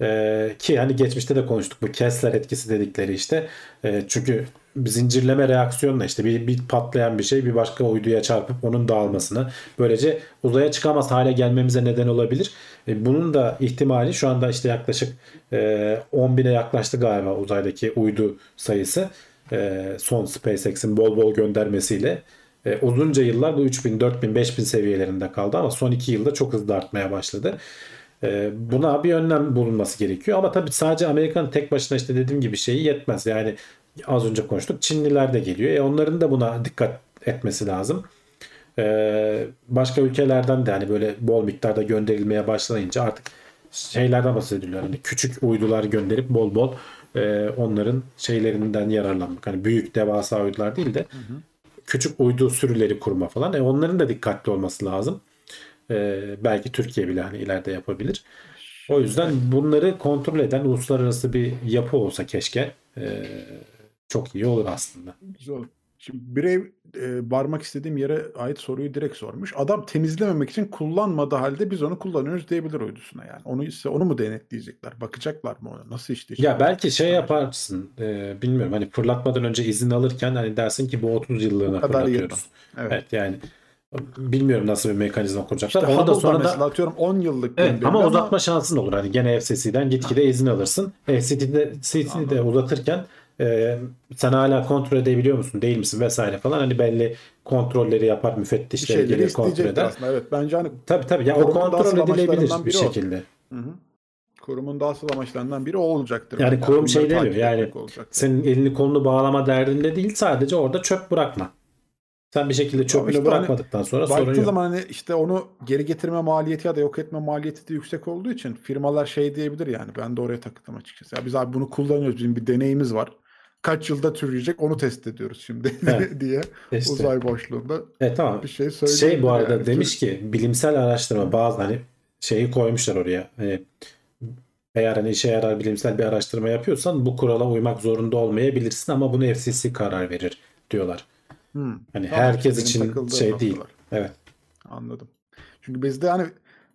Ee, ki hani geçmişte de konuştuk bu Kessler etkisi dedikleri işte Ee, çünkü zincirleme reaksiyonla işte bir, bir patlayan bir şey bir başka uyduya çarpıp onun dağılmasını böylece uzaya çıkamaz hale gelmemize neden olabilir. Ee, bunun da ihtimali şu anda işte yaklaşık e, 10 bine yaklaştı galiba uzaydaki uydu sayısı Ee, son SpaceX'in bol bol göndermesiyle e, uzunca yıllar bu 3000, 4000, 5000 seviyelerinde kaldı ama son 2 yılda çok hızlı artmaya başladı. E, buna bir önlem bulunması gerekiyor ama tabii sadece Amerika'nın tek başına işte dediğim gibi şeyi yetmez. Yani az önce konuştuk Çinliler de geliyor. E, onların da buna dikkat etmesi lazım. E, başka ülkelerden de hani böyle bol miktarda gönderilmeye başlayınca artık şeylerden bahsediliyor. Hani küçük uydular gönderip bol bol e, onların şeylerinden yararlanmak. Hani büyük devasa uydular değil de küçük uydu sürüleri kurma falan. E, onların da dikkatli olması lazım. E, belki Türkiye bile hani ileride yapabilir. O yüzden bunları kontrol eden uluslararası bir yapı olsa keşke e, çok iyi olur aslında. Güzel. Şimdi birey e, varmak istediğim yere ait soruyu direkt sormuş. Adam temizlememek için kullanmadığı halde biz onu kullanıyoruz diyebilir uydusuna yani. Onu ise onu mu denetleyecekler? Bakacaklar mı ona? Nasıl işleyecek? Ya belki şey yaparsın e, bilmiyorum hani fırlatmadan önce izin alırken hani dersin ki bu 30 yıllığına fırlatıyoruz. Evet. Evet yani bilmiyorum nasıl bir mekanizma kuracaklar. İşte Onu da sonra mesela da atıyorum 10 yıllık Evet ama uzatma şansın olur. Hani gene FCC'den gitgide izin alırsın. FCC'de CC'de de uzatırken e, sen hala kontrol edebiliyor musun değil misin vesaire falan hani belli kontrolleri yapar şeyleri gelir kontrol eder. aslında. Evet bence hani Tabii tabii ya o kontrol edilebilir bir o. şekilde. Hı hı. Kurumun da asıl amaçlarından biri o olacaktır. Yani bence. kurum şey demiyor yani senin elini kolunu bağlama derdinde değil sadece orada çöp bırakma. Sen bir şekilde çöpünü işte hani bırakmadıktan sonra sorun yok. zaman hani işte onu geri getirme maliyeti ya da yok etme maliyeti de yüksek olduğu için firmalar şey diyebilir yani ben de oraya takıldım açıkçası. Ya biz abi bunu kullanıyoruz bizim bir deneyimiz var. Kaç yılda türeyecek onu test ediyoruz şimdi Evet. diye İşte. uzay boşluğunda Evet tamam. bir şey söyleyebilir. Şey bu arada yani. demiş ki bilimsel araştırma bazı hani şeyi koymuşlar oraya. Hani eğer hani işe yarar bilimsel bir araştırma yapıyorsan bu kurala uymak zorunda olmayabilirsin ama bunu FCC karar verir diyorlar. Hmm. Hani Tamam, herkes için şey değil. noktalar. Evet. Anladım. Çünkü bizde hani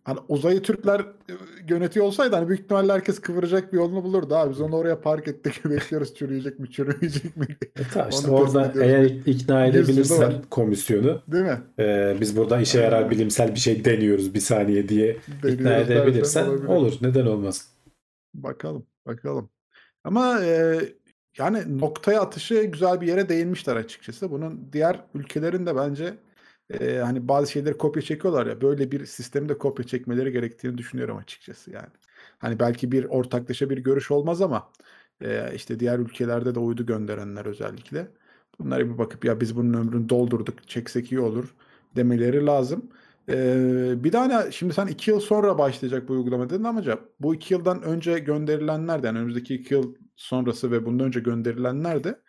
hani uzayı Türkler e, yönetiyor olsaydı hani büyük ihtimalle herkes kıvıracak bir yolunu bulurdu. Abi biz onu oraya park ettik bekliyoruz çürüyecek mi çürümeyecek mi diye. E tamam işte orada eğer ikna edebilirsen komisyonu Değil mi? e, biz burada işe yarar bilimsel bir şey deniyoruz bir saniye diye ikna Deniyoruz dersen edebilirsen olur. Neden olmasın? Bakalım, bakalım. Ama e, yani noktaya atışı güzel bir yere değinmişler açıkçası. Bunun diğer ülkelerin de bence e, hani bazı şeyleri kopya çekiyorlar ya böyle bir sistemi de kopya çekmeleri gerektiğini düşünüyorum açıkçası yani. Hani belki bir ortaklaşa bir görüş olmaz ama e, işte diğer ülkelerde de uydu gönderenler özellikle bunlara bir bakıp ya biz bunun ömrünü doldurduk çeksek iyi olur demeleri lazım. Ee, bir hani şimdi sen iki yıl sonra başlayacak bu uygulama dedin ama bu iki yıldan önce gönderilenler de yani önümüzdeki iki yıl sonrası ve bundan önce gönderilenler de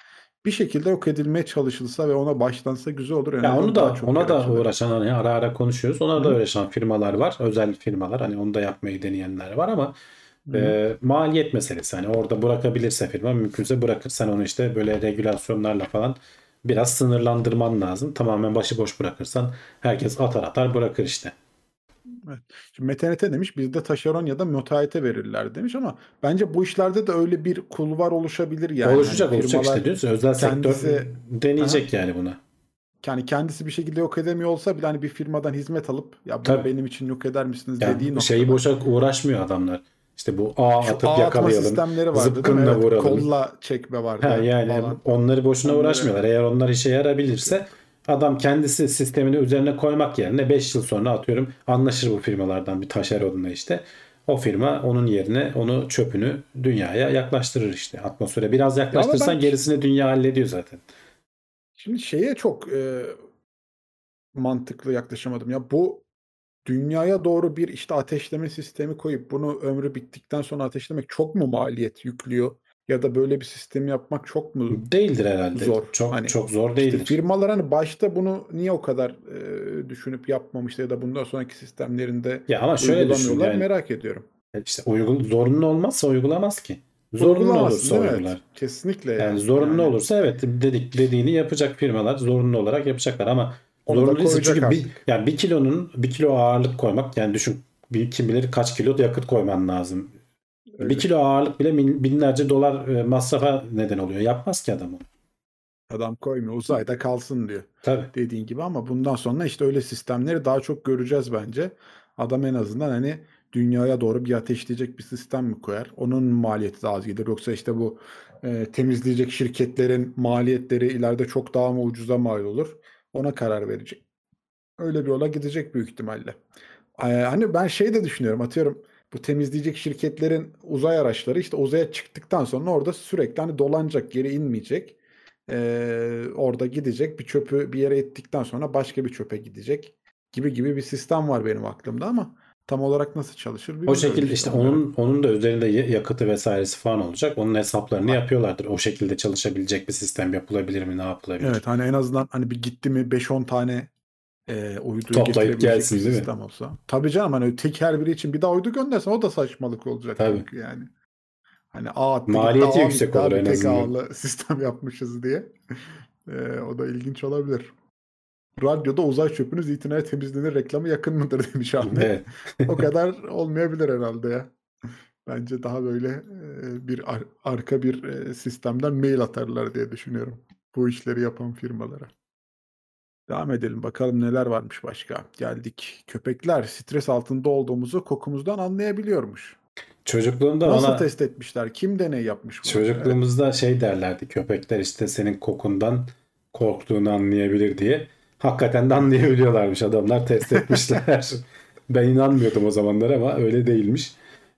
bir şekilde yok edilmeye çalışılsa ve ona başlansa güzel olur. En Ya onu da çok ona da uğraşan hani ara ara konuşuyoruz. Ona da Hı. uğraşan firmalar var. Özel firmalar. Hani onu da yapmayı deneyenler var ama Hı. e, maliyet meselesi. Hani orada bırakabilirse firma mümkünse bırakır. Sen onu işte böyle regülasyonlarla falan biraz sınırlandırman lazım. Tamamen başıboş bırakırsan herkes atar atar bırakır işte. Evet. Şimdi MTNT demiş bizde taşeron ya da müteahhite verirler demiş ama bence bu işlerde de öyle bir kulvar oluşabilir yani. oluşacak Hani oluşacak firmalar işte diyorsun. Özel sektör kendisi- deneyecek yani buna. yani kendisi bir şekilde yok edemiyor olsa bile hani bir firmadan hizmet alıp ya bunu benim için yok eder misiniz Yani dediği şeyi noktada. boşa uğraşmıyor adamlar. İşte bu Şu atıp atma yakalayalım. sistemleri vardı zıpkınla Evet, vuralım. kolla çekme vardı. Ha, yani falan. onları boşuna Onları- uğraşmıyorlar. Eğer onlar işe yarabilirse adam kendisi sistemini üzerine koymak yerine 5 yıl sonra atıyorum anlaşır bu firmalardan bir taşeronla işte. O firma onun yerine onu çöpünü dünyaya yaklaştırır işte atmosfere. Biraz yaklaştırsan ben- gerisini dünya hallediyor zaten. Şimdi şeye çok e, mantıklı yaklaşamadım. Ya bu dünyaya doğru bir işte ateşleme sistemi koyup bunu ömrü bittikten sonra ateşlemek çok mu maliyet yüklüyor? Ya da böyle bir sistemi yapmak çok mu? Değildir herhalde. Zor. Çok Hani çok zor İşte değildir. firmalar hani başta bunu niye o kadar e, düşünüp yapmamıştı ya da bundan sonraki sistemlerinde ya ama şöyle düşün yani merak ediyorum. işte uygul zorunlu olmazsa uygulamaz ki. Zorunlu Uygulamazsın, olursa uygular. Evet, Kesinlikle Yani yani. zorunlu Yani olursa evet dedik dediğini yapacak firmalar zorunlu olarak yapacaklar ama Onu zorunlu değilse çünkü bir, yani bir kilonun bir kilo ağırlık koymak yani düşün bir, kim bilir kaç kilo yakıt koyman lazım. Öyle. Bir kilo ağırlık bile binlerce dolar e, masrafa neden oluyor. Yapmaz ki adam onu. Adam koymuyor uzayda kalsın diyor. Tabii. dediğin gibi ama bundan sonra işte öyle sistemleri daha çok göreceğiz bence. Adam en azından hani dünyaya doğru bir ateşleyecek bir sistem mi koyar? Onun maliyeti daha az gelir. Yoksa işte bu e, temizleyecek şirketlerin maliyetleri ileride çok daha mı ucuza mal olur? Ona karar verecek. Öyle bir yola gidecek büyük ihtimalle. Ee, hani ben şey de düşünüyorum atıyorum bu temizleyecek şirketlerin uzay araçları işte uzaya çıktıktan sonra orada sürekli hani dolanacak geri inmeyecek. Ee, orada gidecek bir çöpü bir yere ettikten sonra başka bir çöpe gidecek gibi gibi bir sistem var benim aklımda ama tam olarak nasıl çalışır O bilmiyorum şekilde işte onun onun da üzerinde ya- yakıtı vesairesi falan olacak. Onun hesaplarını yapıyorlardır. O şekilde çalışabilecek bir sistem yapılabilir mi? Ne yapılabilir? Evet hani en azından hani bir gitti mi 5-10 tane e, uyduyu Toplayıp getirebilecek gelsin, değil mi? sistem olsa. Tabii canım hani tek her biri için bir daha uydu göndersen o da saçmalık olacak Tabii. çünkü yani. Hani attı Maliyeti yüksek gitti, olur en azından. ağlı sistem yapmışız diye. E, o da ilginç olabilir. Radyoda uzay çöpünüz itinaya temizlenir reklamı yakın mıdır demiş Ahmet. Evet. o kadar olmayabilir herhalde ya. Bence daha böyle e, bir ar- arka bir e, sistemden mail atarlar diye düşünüyorum. Bu işleri yapan firmalara. Devam edelim bakalım neler varmış başka. Geldik. Köpekler stres altında olduğumuzu kokumuzdan anlayabiliyormuş. Çocukluğumda Nasıl bana test etmişler? Kim deney yapmış bunu? Çocukluğumuzda şey derlerdi köpekler işte senin kokundan korktuğunu anlayabilir diye. Hakikaten de anlayabiliyorlarmış adamlar test etmişler. ben inanmıyordum o zamanlar ama öyle değilmiş.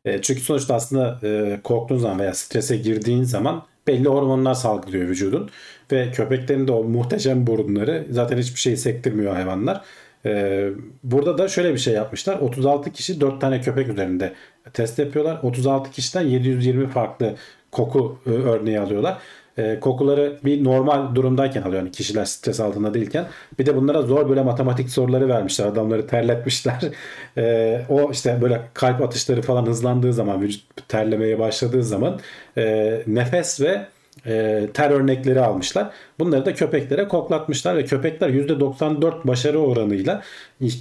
E, çünkü sonuçta aslında e, korktuğun zaman veya strese girdiğin zaman belli hormonlar salgılıyor vücudun. Ve köpeklerin de o muhteşem burunları zaten hiçbir şey sektirmiyor hayvanlar. E, burada da şöyle bir şey yapmışlar. 36 kişi 4 tane köpek üzerinde test yapıyorlar. 36 kişiden 720 farklı koku e, örneği alıyorlar. E, kokuları bir normal durumdayken alıyor. Yani kişiler stres altında değilken. Bir de bunlara zor böyle matematik soruları vermişler. Adamları terletmişler. E, o işte böyle kalp atışları falan hızlandığı zaman vücut terlemeye başladığı zaman e, nefes ve e, ter örnekleri almışlar. Bunları da köpeklere koklatmışlar ve köpekler %94 başarı oranıyla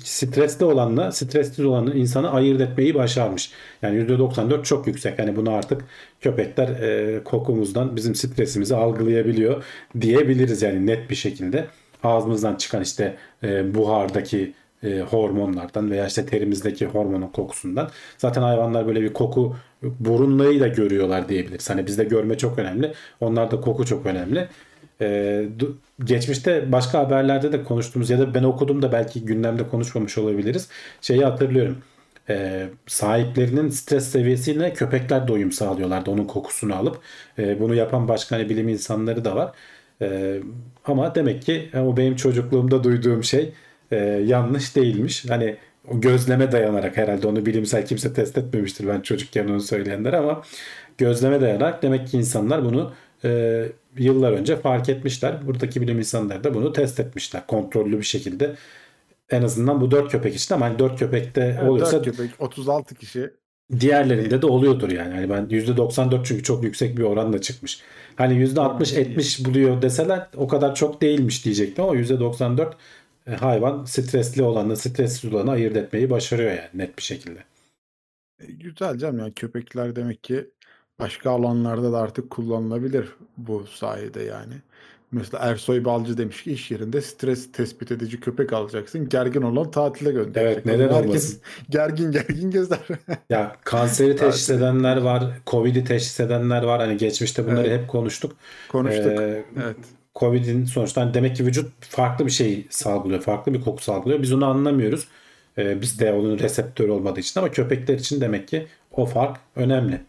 stresli olanla stressiz olanı insanı ayırt etmeyi başarmış. Yani %94 çok yüksek. Yani bunu artık köpekler e, kokumuzdan bizim stresimizi algılayabiliyor diyebiliriz yani net bir şekilde. Ağzımızdan çıkan işte e, buhardaki e, hormonlardan veya işte terimizdeki hormonun kokusundan. Zaten hayvanlar böyle bir koku burunlarıyla görüyorlar diyebiliriz. Hani bizde görme çok önemli. Onlarda koku çok önemli. Ee, geçmişte başka haberlerde de konuştuğumuz ya da ben okudum da belki gündemde konuşmamış olabiliriz. Şeyi hatırlıyorum. Ee, sahiplerinin stres seviyesiyle köpekler de uyum sağlıyorlardı onun kokusunu alıp. Ee, bunu yapan başka hani bilim insanları da var. Ee, ama demek ki o benim çocukluğumda duyduğum şey e, yanlış değilmiş. Hani o gözleme dayanarak herhalde onu bilimsel kimse test etmemiştir ben çocukken onu söyleyenler ama gözleme dayanarak demek ki insanlar bunu e, yıllar önce fark etmişler. Buradaki bilim insanları da bunu test etmişler kontrollü bir şekilde. En azından bu dört köpek için ama hani dört köpekte Evet, oluyorsa 4 köpek 36 kişi diğerlerinde de oluyordur yani. Hani ben %94 çünkü çok yüksek bir oranla çıkmış. Hani %60-70 buluyor deseler o kadar çok değilmiş diyecektim ama %94 e, hayvan stresli olanı, stressiz olanı ayırt etmeyi başarıyor yani net bir şekilde. E, güzel canım yani köpekler demek ki başka alanlarda da artık kullanılabilir bu sayede yani. Mesela Ersoy Balcı demiş ki iş yerinde stres tespit edici köpek alacaksın. Gergin olan tatile gönderecek. Evet, neden Herkes olmasın? gergin gergin gezer. Ya kanseri teşhis edenler var, Covid'i teşhis edenler var. Hani geçmişte bunları Evet. hep konuştuk. Konuştuk. Ee, evet. Covid'in sonuçta hani demek ki vücut farklı bir şey salgılıyor, farklı bir koku salgılıyor. Biz onu anlamıyoruz. Ee, biz de onun reseptörü olmadığı için ama köpekler için demek ki o fark önemli.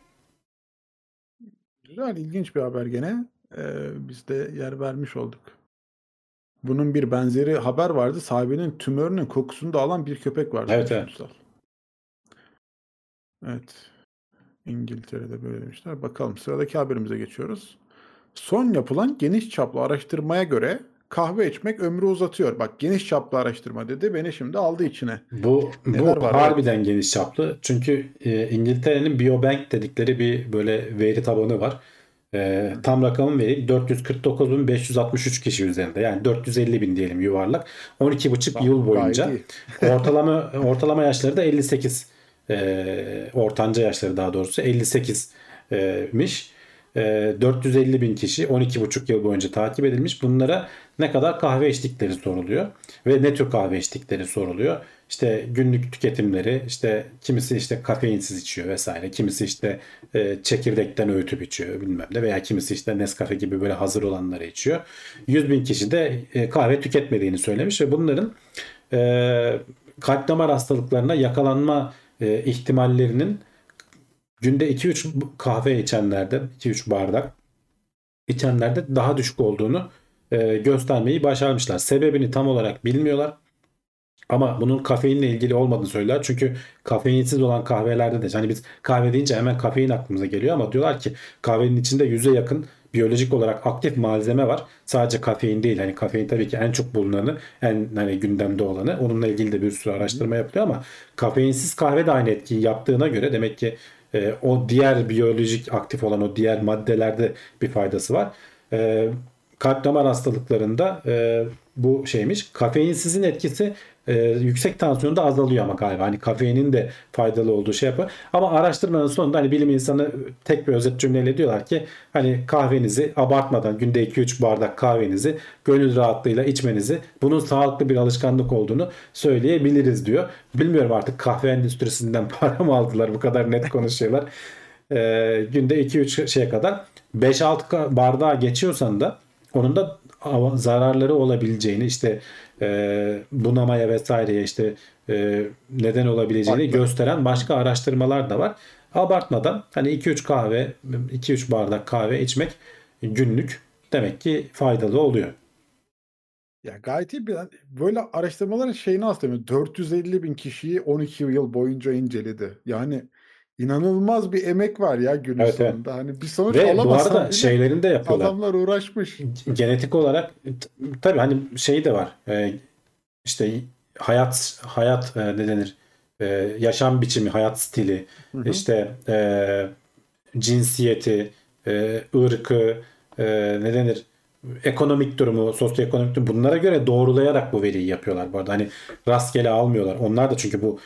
Güzel, ilginç bir haber gene. Ee, biz de yer vermiş olduk. Bunun bir benzeri haber vardı. Sahibinin tümörünün kokusunu da alan bir köpek vardı. Evet, evet. Ünsal. Evet. İngiltere'de böyle demişler. Bakalım sıradaki haberimize geçiyoruz. Son yapılan geniş çaplı araştırmaya göre kahve içmek ömrü uzatıyor. Bak geniş çaplı araştırma dedi. Beni şimdi aldı içine. Bu Neler bu var, harbiden geniş çaplı. Çünkü e, İngiltere'nin Biobank dedikleri bir böyle veri tabanı var. E, tam rakamın veri 449.563 kişi üzerinde. Yani 450 bin diyelim yuvarlak. 12,5 yıl boyunca. Ortalama ortalama yaşları da 58. E, ortanca yaşları daha doğrusu 58'miş. E, 450 bin kişi 12,5 yıl boyunca takip edilmiş. Bunlara ne kadar kahve içtikleri soruluyor ve ne tür kahve içtikleri soruluyor. İşte günlük tüketimleri, işte kimisi işte kafeinsiz içiyor vesaire, kimisi işte e, çekirdekten öğütüp içiyor bilmem ne veya kimisi işte Nescafe gibi böyle hazır olanları içiyor. 100 bin kişi de e, kahve tüketmediğini söylemiş ve bunların e, kalp damar hastalıklarına yakalanma e, ihtimallerinin günde 2-3 kahve içenlerde 2-3 bardak içenlerde daha düşük olduğunu e, göstermeyi başarmışlar. Sebebini tam olarak bilmiyorlar. Ama bunun kafeinle ilgili olmadığını söyler. Çünkü kafeinsiz olan kahvelerde de hani biz kahve deyince hemen kafein aklımıza geliyor ama diyorlar ki kahvenin içinde yüze yakın biyolojik olarak aktif malzeme var. Sadece kafein değil. Hani kafein tabii ki en çok bulunanı, en hani gündemde olanı. Onunla ilgili de bir sürü araştırma yapılıyor ama kafeinsiz kahve de aynı etkiyi yaptığına göre demek ki e, o diğer biyolojik aktif olan o diğer maddelerde bir faydası var. E, kalp damar hastalıklarında e, bu şeymiş. Kafeinsizin etkisi e, yüksek tansiyonda azalıyor ama galiba. Hani kafeinin de faydalı olduğu şey yapıyor. Ama araştırmanın sonunda hani bilim insanı tek bir özet cümleyle diyorlar ki hani kahvenizi abartmadan günde 2-3 bardak kahvenizi gönül rahatlığıyla içmenizi bunun sağlıklı bir alışkanlık olduğunu söyleyebiliriz diyor. Bilmiyorum artık kahve endüstrisinden para mı aldılar bu kadar net konuşuyorlar. E, günde 2-3 şeye kadar 5-6 bardağa geçiyorsan da onun da zararları olabileceğini işte e, bunamaya vesaireye işte e, neden olabileceğini Farklı. gösteren başka araştırmalar da var. Abartmadan hani 2-3 kahve 2-3 bardak kahve içmek günlük demek ki faydalı oluyor. Ya gayet iyi bir böyle araştırmaların şeyini aslında 450 bin kişiyi 12 yıl boyunca inceledi. Yani inanılmaz bir emek var ya günün Evet, evet. sonunda. Hani bir sonuç Ve bu alamasan arada bile şeylerini de yapıyorlar. adamlar uğraşmış. genetik olarak tabii hani şey de var. E, işte hayat hayat e, ne denir? E, yaşam biçimi, hayat stili, Hı hı. işte e, cinsiyeti, e, ırkı, e, ne denir? Ekonomik durumu, sosyoekonomik durumu bunlara göre doğrulayarak bu veriyi yapıyorlar bu arada. Hani rastgele almıyorlar. Onlar da çünkü bu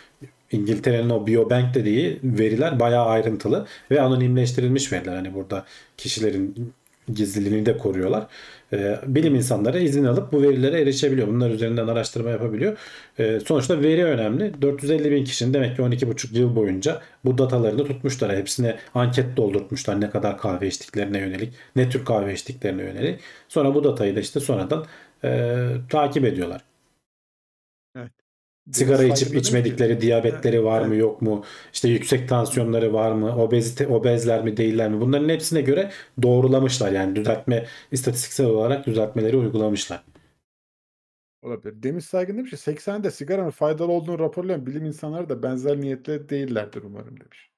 İngiltere'nin o biobank dediği veriler bayağı ayrıntılı ve anonimleştirilmiş veriler. Hani burada kişilerin gizliliğini de koruyorlar. Ee, bilim insanları izin alıp bu verilere erişebiliyor. Bunlar üzerinden araştırma yapabiliyor. Ee, sonuçta veri önemli. 450 bin kişinin demek ki 12,5 yıl boyunca bu datalarını tutmuşlar. Hepsine anket doldurtmuşlar. Ne kadar kahve içtiklerine yönelik, ne tür kahve içtiklerine yönelik. Sonra bu datayı da işte sonradan e, takip ediyorlar. Sigara içip içmedikleri, diyabetleri var mı yok mu? İşte yüksek tansiyonları var mı? Obezite, obezler mi değiller mi? Bunların hepsine göre doğrulamışlar. Yani düzeltme, istatistiksel olarak düzeltmeleri uygulamışlar. Olabilir. Demiş Saygın demiş ki 80'de sigaranın faydalı olduğunu raporlayan bilim insanları da benzer niyetle değillerdir umarım demiş.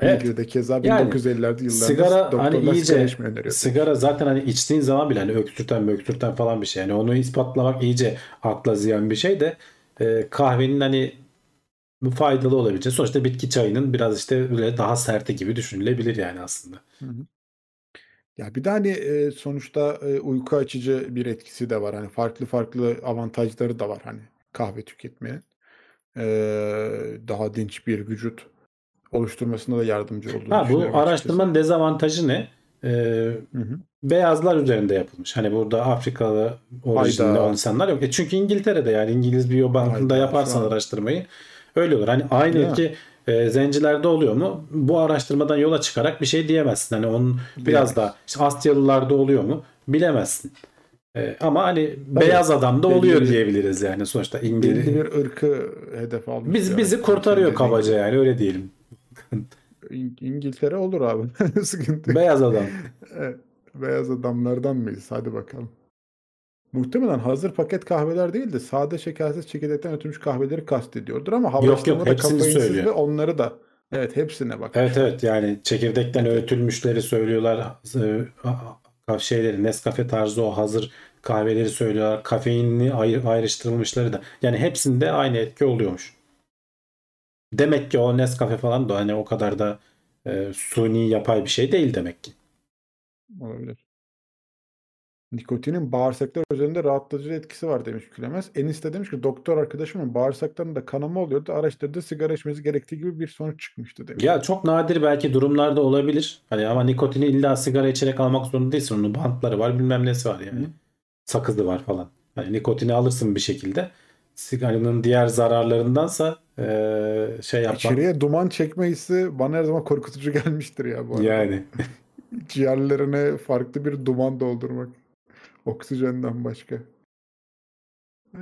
Evet. İngiltere'de keza Yani 1950'lerde yıllarında Sigara doktorlar hani sigara iyice sigara zaten hani içtiğin zaman bile hani öksürten öksürten falan bir şey. Yani onu ispatlamak iyice akla ziyan bir şey de e, kahvenin hani faydalı olabileceği. Sonuçta bitki çayının biraz işte böyle daha serti gibi düşünülebilir yani aslında. Hı hı. Ya bir de hani e, sonuçta e, uyku açıcı bir etkisi de var. Hani farklı farklı avantajları da var hani kahve tüketmeye. E, daha dinç bir vücut oluşturmasına da yardımcı olduğunu Ha bu araştırmanın dezavantajı ne? Ee, Hı hı. beyazlar üzerinde yapılmış. Hani burada Afrikalı orijinli Hayda. olan insanlar yok. E çünkü İngiltere'de yani İngiliz Biobank'ında Hayda, yaparsan an- araştırmayı öyle olur. Hani aynı mi? etki e, zencilerde oluyor mu? Bu araştırmadan yola çıkarak bir şey diyemezsin. Hani onun biraz daha işte Asyalılarda oluyor mu? Bilemezsin. E, ama hani beyaz adamda Belli oluyor bir- diyebiliriz yani sonuçta Belli İngiliz. bir ırkı hedef almış. Biz ya. bizi kurtarıyor kabaca yani öyle diyelim. İng- İngiltere olur abi. Sıkıntı. Beyaz adam. Evet, Beyaz adamlardan mıyız? Hadi bakalım. Muhtemelen hazır paket kahveler değil de sade şekersiz çekirdekten ötülmüş kahveleri kastediyordur ama yok, haberleştirmede hepsini kafeinsiz söylüyor. ve onları da evet hepsine bak. Evet evet yani çekirdekten öğütülmüşleri söylüyorlar. Ee, şeyleri Nescafe tarzı o hazır kahveleri söylüyorlar. Kafeinli ayrıştırılmışları da. Yani hepsinde aynı etki oluyormuş. Demek ki o Nescafe falan da hani o kadar da e, suni yapay bir şey değil demek ki. Olabilir. Nikotinin bağırsaklar üzerinde rahatlatıcı etkisi var demiş Külemez. Enis de demiş ki doktor arkadaşımın bağırsaklarında kanama oluyordu. Araştırdı sigara içmesi gerektiği gibi bir sonuç çıkmıştı demiş. Ya çok nadir belki durumlarda olabilir. Hani ama nikotini illa sigara içerek almak zorunda değilsin. Onun bantları var bilmem nesi var yani. Hı. Sakızı var falan. Hani nikotini alırsın bir şekilde. Sigaranın diğer zararlarındansa eee, şey yapmak. İçeriye duman çekme hissi bana her zaman korkutucu gelmiştir ya bu arada. Yani. Ciğerlerine farklı bir duman doldurmak. Oksijenden başka.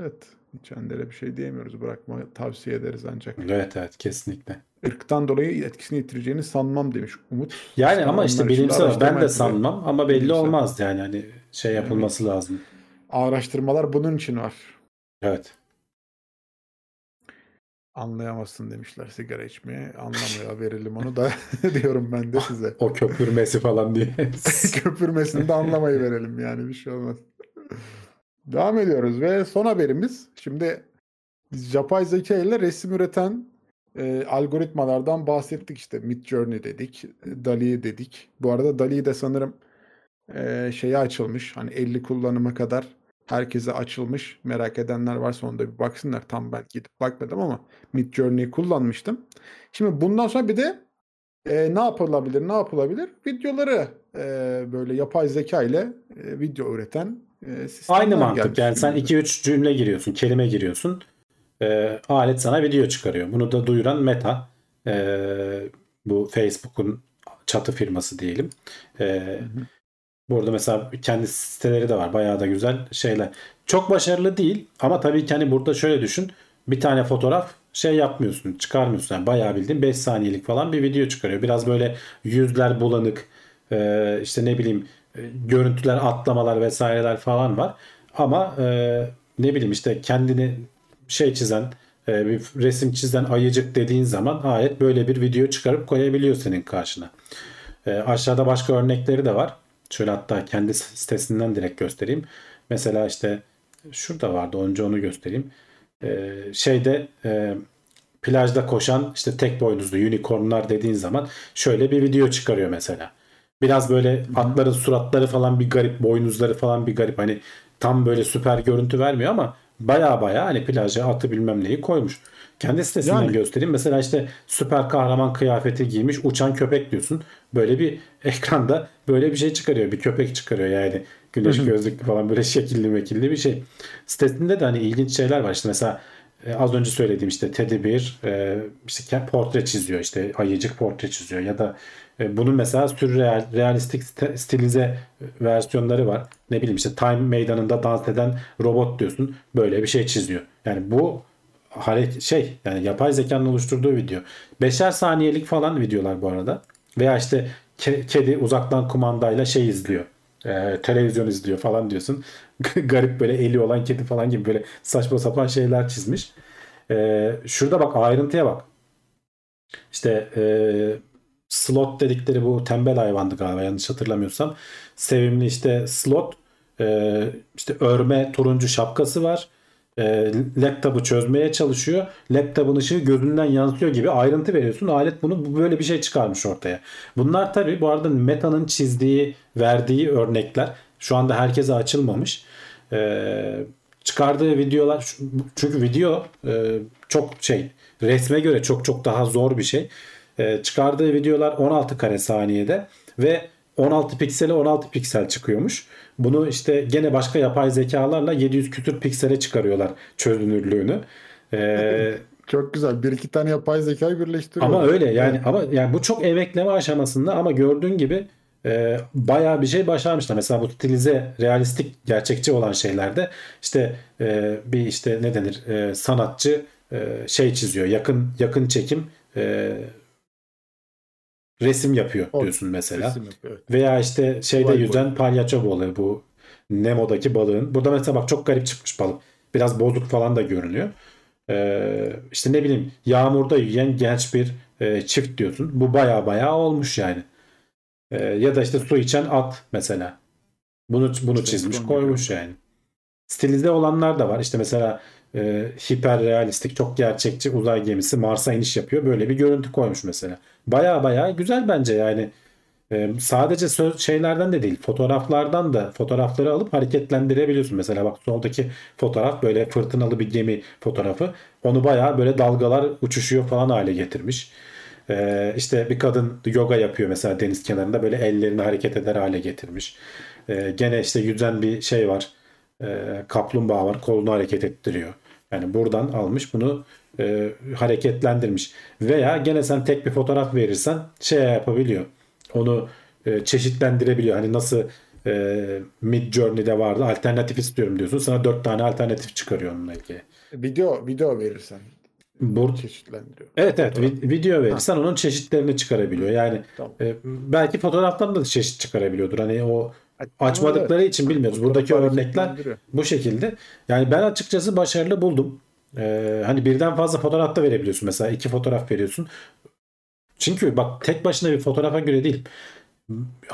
Evet. İçenlere bir şey diyemiyoruz. Bırakma tavsiye ederiz ancak. Evet evet kesinlikle. Irktan dolayı etkisini yitireceğini sanmam demiş Umut. Yani ama işte bilimsel ben de sanmam ama belli Bilimsel. olmaz yani hani şey yapılması lazım. Araştırmalar bunun için var. Evet. Anlayamazsın demişler sigara içmeye. Anlamıyor verelim onu da diyorum ben de size. O köpürmesi falan diye. Köpürmesini de anlamayı verelim yani bir şey olmaz. Devam ediyoruz ve son haberimiz. Şimdi biz yapay zeka ile resim üreten e, algoritmalardan bahsettik işte. Midjourney dedik, DALL-E dedik. Bu arada DALL-E de sanırım e, şeye açılmış. Hani 50 kullanıma kadar herkese açılmış. Merak edenler varsa onda bir baksınlar. Tam belki gidip bakmadım ama Midjourney'i kullanmıştım. Şimdi bundan sonra bir de e, ne yapılabilir, ne yapılabilir? Videoları e, böyle yapay zeka ile e, video üreten e, sistemler Aynı mantık yani sen günümüzde. 2-3 cümle giriyorsun, kelime giriyorsun. Ee, alet sana video çıkarıyor. Bunu da duyuran Meta. Ee, bu Facebook'un çatı firması diyelim. Ee, Burada mesela kendi siteleri de var. Bayağı da güzel şeyler. Çok başarılı değil ama tabii ki hani burada şöyle düşün. Bir tane fotoğraf şey yapmıyorsun, çıkarmıyorsun. Yani bayağı bildiğin 5 saniyelik falan bir video çıkarıyor. Biraz böyle yüzler bulanık, e, işte ne bileyim e, görüntüler, atlamalar vesaireler falan var. Ama e, ne bileyim işte kendini şey çizen, bir resim çizen ayıcık dediğin zaman ayet böyle bir video çıkarıp koyabiliyor senin karşına. Aşağıda başka örnekleri de var. Şöyle hatta kendi sitesinden direkt göstereyim. Mesela işte şurada vardı önce onu göstereyim. Ee, şeyde e, plajda koşan işte tek boynuzlu unicornlar dediğin zaman şöyle bir video çıkarıyor mesela. Biraz böyle atların suratları falan bir garip, boynuzları falan bir garip. Hani tam böyle süper görüntü vermiyor ama baya baya hani plaja atı bilmem neyi koymuş. Kendi sitesinden Yani. göstereyim. Mesela işte süper kahraman kıyafeti giymiş uçan köpek diyorsun. Böyle bir ekranda böyle bir şey çıkarıyor. Bir köpek çıkarıyor yani. Güneş gözlüklü falan böyle şekilli mekilli bir şey. Sitesinde de hani ilginç şeyler var. İşte mesela e, az önce söylediğim işte Teddy Bear e, işte portre çiziyor işte ayıcık portre çiziyor ya da bunun mesela sürreal realistik st- stilize versiyonları var. Ne bileyim işte Time meydanında dans eden robot diyorsun. Böyle bir şey çiziyor. Yani bu şey yani yapay zekanın oluşturduğu video. Beşer saniyelik falan videolar bu arada. Veya işte ke- kedi uzaktan kumandayla şey izliyor. e, televizyon izliyor falan diyorsun. Garip böyle eli olan kedi falan gibi böyle saçma sapan şeyler çizmiş. E, şurada bak ayrıntıya bak. İşte e, slot dedikleri bu tembel hayvandı galiba yanlış hatırlamıyorsam. Sevimli işte slot e, işte örme turuncu şapkası var. e, laptopu çözmeye çalışıyor. Laptopun ışığı gözünden yansıyor gibi ayrıntı veriyorsun. Alet bunu böyle bir şey çıkarmış ortaya. Bunlar tabii bu arada Meta'nın çizdiği, verdiği örnekler. Şu anda herkese açılmamış. E, çıkardığı videolar çünkü video e, çok şey resme göre çok çok daha zor bir şey. E, çıkardığı videolar 16 kare saniyede ve 16 piksele 16 piksel çıkıyormuş. Bunu işte gene başka yapay zekalarla 700 küsür piksele çıkarıyorlar çözünürlüğünü. Ee, çok güzel. Bir iki tane yapay zekayı birleştiriyor. Ama öyle yani ama yani bu çok emekleme aşamasında ama gördüğün gibi e, bayağı bir şey başarmışlar. Mesela bu stilize, realistik, gerçekçi olan şeylerde işte e, bir işte ne denir e, sanatçı e, şey çiziyor. Yakın yakın çekim e, resim yapıyor diyorsun mesela. Resim yapıyor, evet. Veya işte şeyde yüzen boy. palyaço balığı bu Nemo'daki balığın. Burada mesela bak çok garip çıkmış balık. Biraz bozuk falan da görünüyor. Ee, işte ne bileyim yağmurda yiyen genç bir e, çift diyorsun. Bu baya baya olmuş yani. Ee, ya da işte su içen at mesela. Bunu bunu çizmiş koymuş yani. Stilize olanlar da var. İşte mesela e, hiper realistik, çok gerçekçi uzay gemisi Mars'a iniş yapıyor. Böyle bir görüntü koymuş mesela. Baya baya güzel bence yani. E, sadece söz şeylerden de değil, fotoğraflardan da fotoğrafları alıp hareketlendirebiliyorsun. Mesela bak soldaki fotoğraf böyle fırtınalı bir gemi fotoğrafı. Onu baya böyle dalgalar uçuşuyor falan hale getirmiş. E, işte bir kadın yoga yapıyor mesela deniz kenarında böyle ellerini hareket eder hale getirmiş. E, gene işte yüzen bir şey var. E, kaplumbağa var kolunu hareket ettiriyor. Yani buradan almış bunu e, hareketlendirmiş. Veya gene sen tek bir fotoğraf verirsen şey yapabiliyor. Onu e, çeşitlendirebiliyor. Hani nasıl e, Mid Journey'de vardı alternatif istiyorum diyorsun. Sana dört tane alternatif çıkarıyor onunla ilgili. Video video verirsen. Bur çeşitlendiriyor. Evet evet fotoğraf. video verirsen ha. onun çeşitlerini çıkarabiliyor. Yani tamam. e, belki fotoğraftan da çeşit çıkarabiliyordur. Hani o açmadıkları için bilmiyoruz. Buradaki örnekler bu şekilde. Yani ben açıkçası başarılı buldum. Ee, hani birden fazla fotoğraf da verebiliyorsun. Mesela iki fotoğraf veriyorsun. Çünkü bak tek başına bir fotoğrafa göre değil.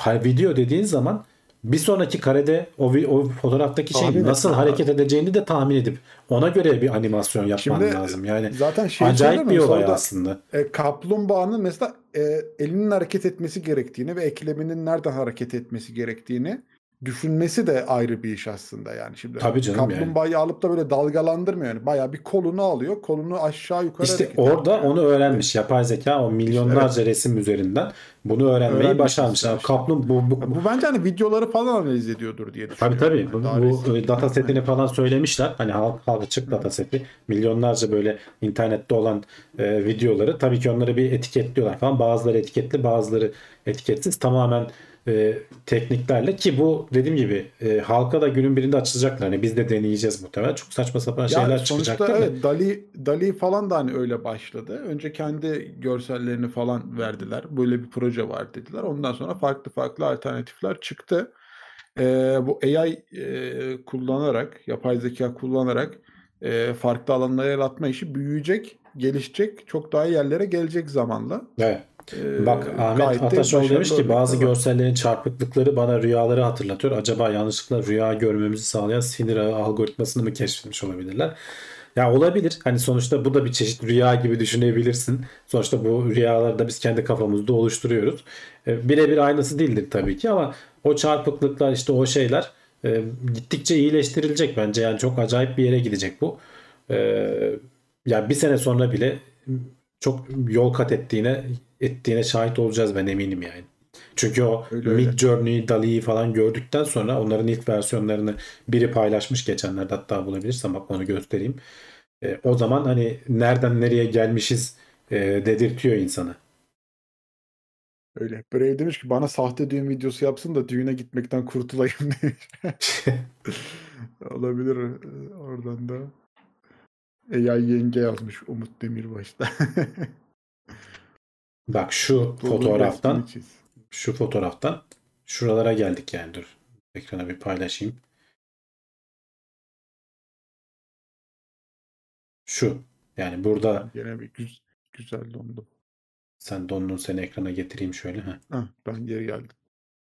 Video dediğin zaman bir sonraki karede o, o fotoğraftaki şey nasıl hareket edeceğini de tahmin edip ona göre bir animasyon yapman Şimdi, lazım. Yani zaten şey acayip bir olay aslında. E, kaplumbağanın mesela e, elinin hareket etmesi gerektiğini ve ekleminin nerede hareket etmesi gerektiğini düşünmesi de ayrı bir iş aslında yani. Şimdi Tabii canım kaplumbağayı yani. alıp da böyle dalgalandırmıyor yani. Bayağı bir kolunu alıyor. Kolunu aşağı yukarı İşte orada yani. onu öğrenmiş. Yapay zeka o milyonlarca evet. resim üzerinden bunu öğrenmeyi Öğrenmiş başarmış. Yani kaplum bu, bu, bu bence hani videoları falan analiz ediyordur diye düşünüyorum. Tabii tabii. Bu, bu data setini falan söylemişler. Hani halk halk açık data seti. Milyonlarca böyle internette olan e, videoları tabii ki onları bir etiketliyorlar falan. Bazıları etiketli, bazıları etiketsiz. Tamamen e, tekniklerle ki bu dediğim gibi e, halka da günün birinde açılacaklar. Hani biz de deneyeceğiz muhtemelen. Çok saçma sapan ya şeyler çıkacak. Evet, Dali, Dali falan da hani öyle başladı. Önce kendi görsellerini falan verdiler. Böyle bir proje var dediler. Ondan sonra farklı farklı alternatifler çıktı. E, bu AI e, kullanarak, yapay zeka kullanarak e, farklı alanlara yaratma işi büyüyecek, gelişecek, çok daha yerlere gelecek zamanla. Evet. Ee, Bak Ahmet Ataşoğlu demiş ki bazı görsellerin çarpıklıkları bana rüyaları hatırlatıyor. Acaba yanlışlıkla rüya görmemizi sağlayan sinir ağı algoritmasını mı keşfetmiş olabilirler? Ya olabilir. Hani sonuçta bu da bir çeşit rüya gibi düşünebilirsin. Sonuçta bu rüyaları da biz kendi kafamızda oluşturuyoruz. E, birebir aynısı değildir tabii ki ama o çarpıklıklar işte o şeyler e, gittikçe iyileştirilecek bence. Yani çok acayip bir yere gidecek bu. E, ya bir sene sonra bile çok yol kat ettiğine ettiğine şahit olacağız ben eminim yani. Çünkü o öyle, Mid öyle. Journey, Dali'yi falan gördükten sonra onların ilk versiyonlarını biri paylaşmış geçenlerde hatta bulabilirsem bak onu göstereyim. E, o zaman hani nereden nereye gelmişiz e, dedirtiyor insanı. Öyle. Brave demiş ki bana sahte düğün videosu yapsın da düğüne gitmekten kurtulayım demiş. Olabilir e, oradan da. AI yenge yazmış Umut Demirbaş'ta. Bak şu fotoğraftan şu fotoğraftan şuralara geldik yani dur. Ekrana bir paylaşayım. Şu. Yani burada Yine bir güz- güzel dondum. sen dondun seni ekrana getireyim şöyle. Heh. Hah, ben geri geldim.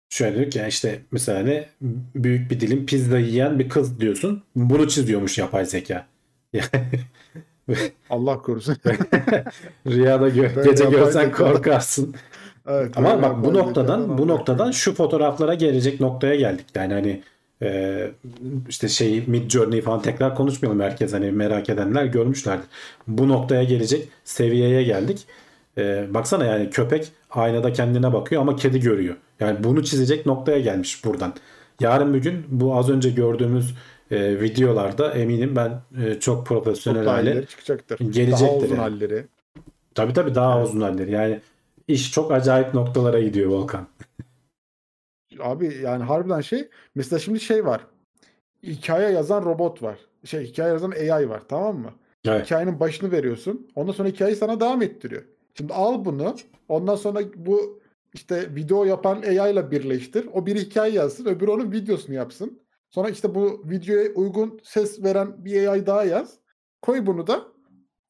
Şöyle diyor ki yani işte mesela ne büyük bir dilim pizza yiyen bir kız diyorsun. Bunu çiziyormuş yapay zeka. Allah korusun. Rüyada gö- Böyle gece görsen korkarsın. evet, Ama bak bu noktadan bu noktadan şu fotoğraflara gelecek noktaya geldik. Yani hani e, işte şey Mid Journey falan tekrar konuşmayalım herkes hani merak edenler görmüşlerdir. Bu noktaya gelecek seviyeye geldik. E, baksana yani köpek aynada kendine bakıyor ama kedi görüyor. Yani bunu çizecek noktaya gelmiş buradan. Yarın bir gün bu az önce gördüğümüz e, videolarda eminim ben e, çok profesyonel hale çıkacaktır. gelecektir Daha uzun yani. halleri. tabii tabii daha uzun halleri. Yani iş çok acayip noktalara gidiyor Volkan. Abi yani harbiden şey mesela şimdi şey var. Hikaye yazan robot var. Şey hikaye yazan AI var tamam mı? Evet. Hikayenin başını veriyorsun. Ondan sonra hikayeyi sana devam ettiriyor. Şimdi al bunu. Ondan sonra bu işte video yapan AI ile birleştir. O bir hikaye yazsın. Öbürü onun videosunu yapsın. Sonra işte bu videoya uygun ses veren bir AI daha yaz. Koy bunu da.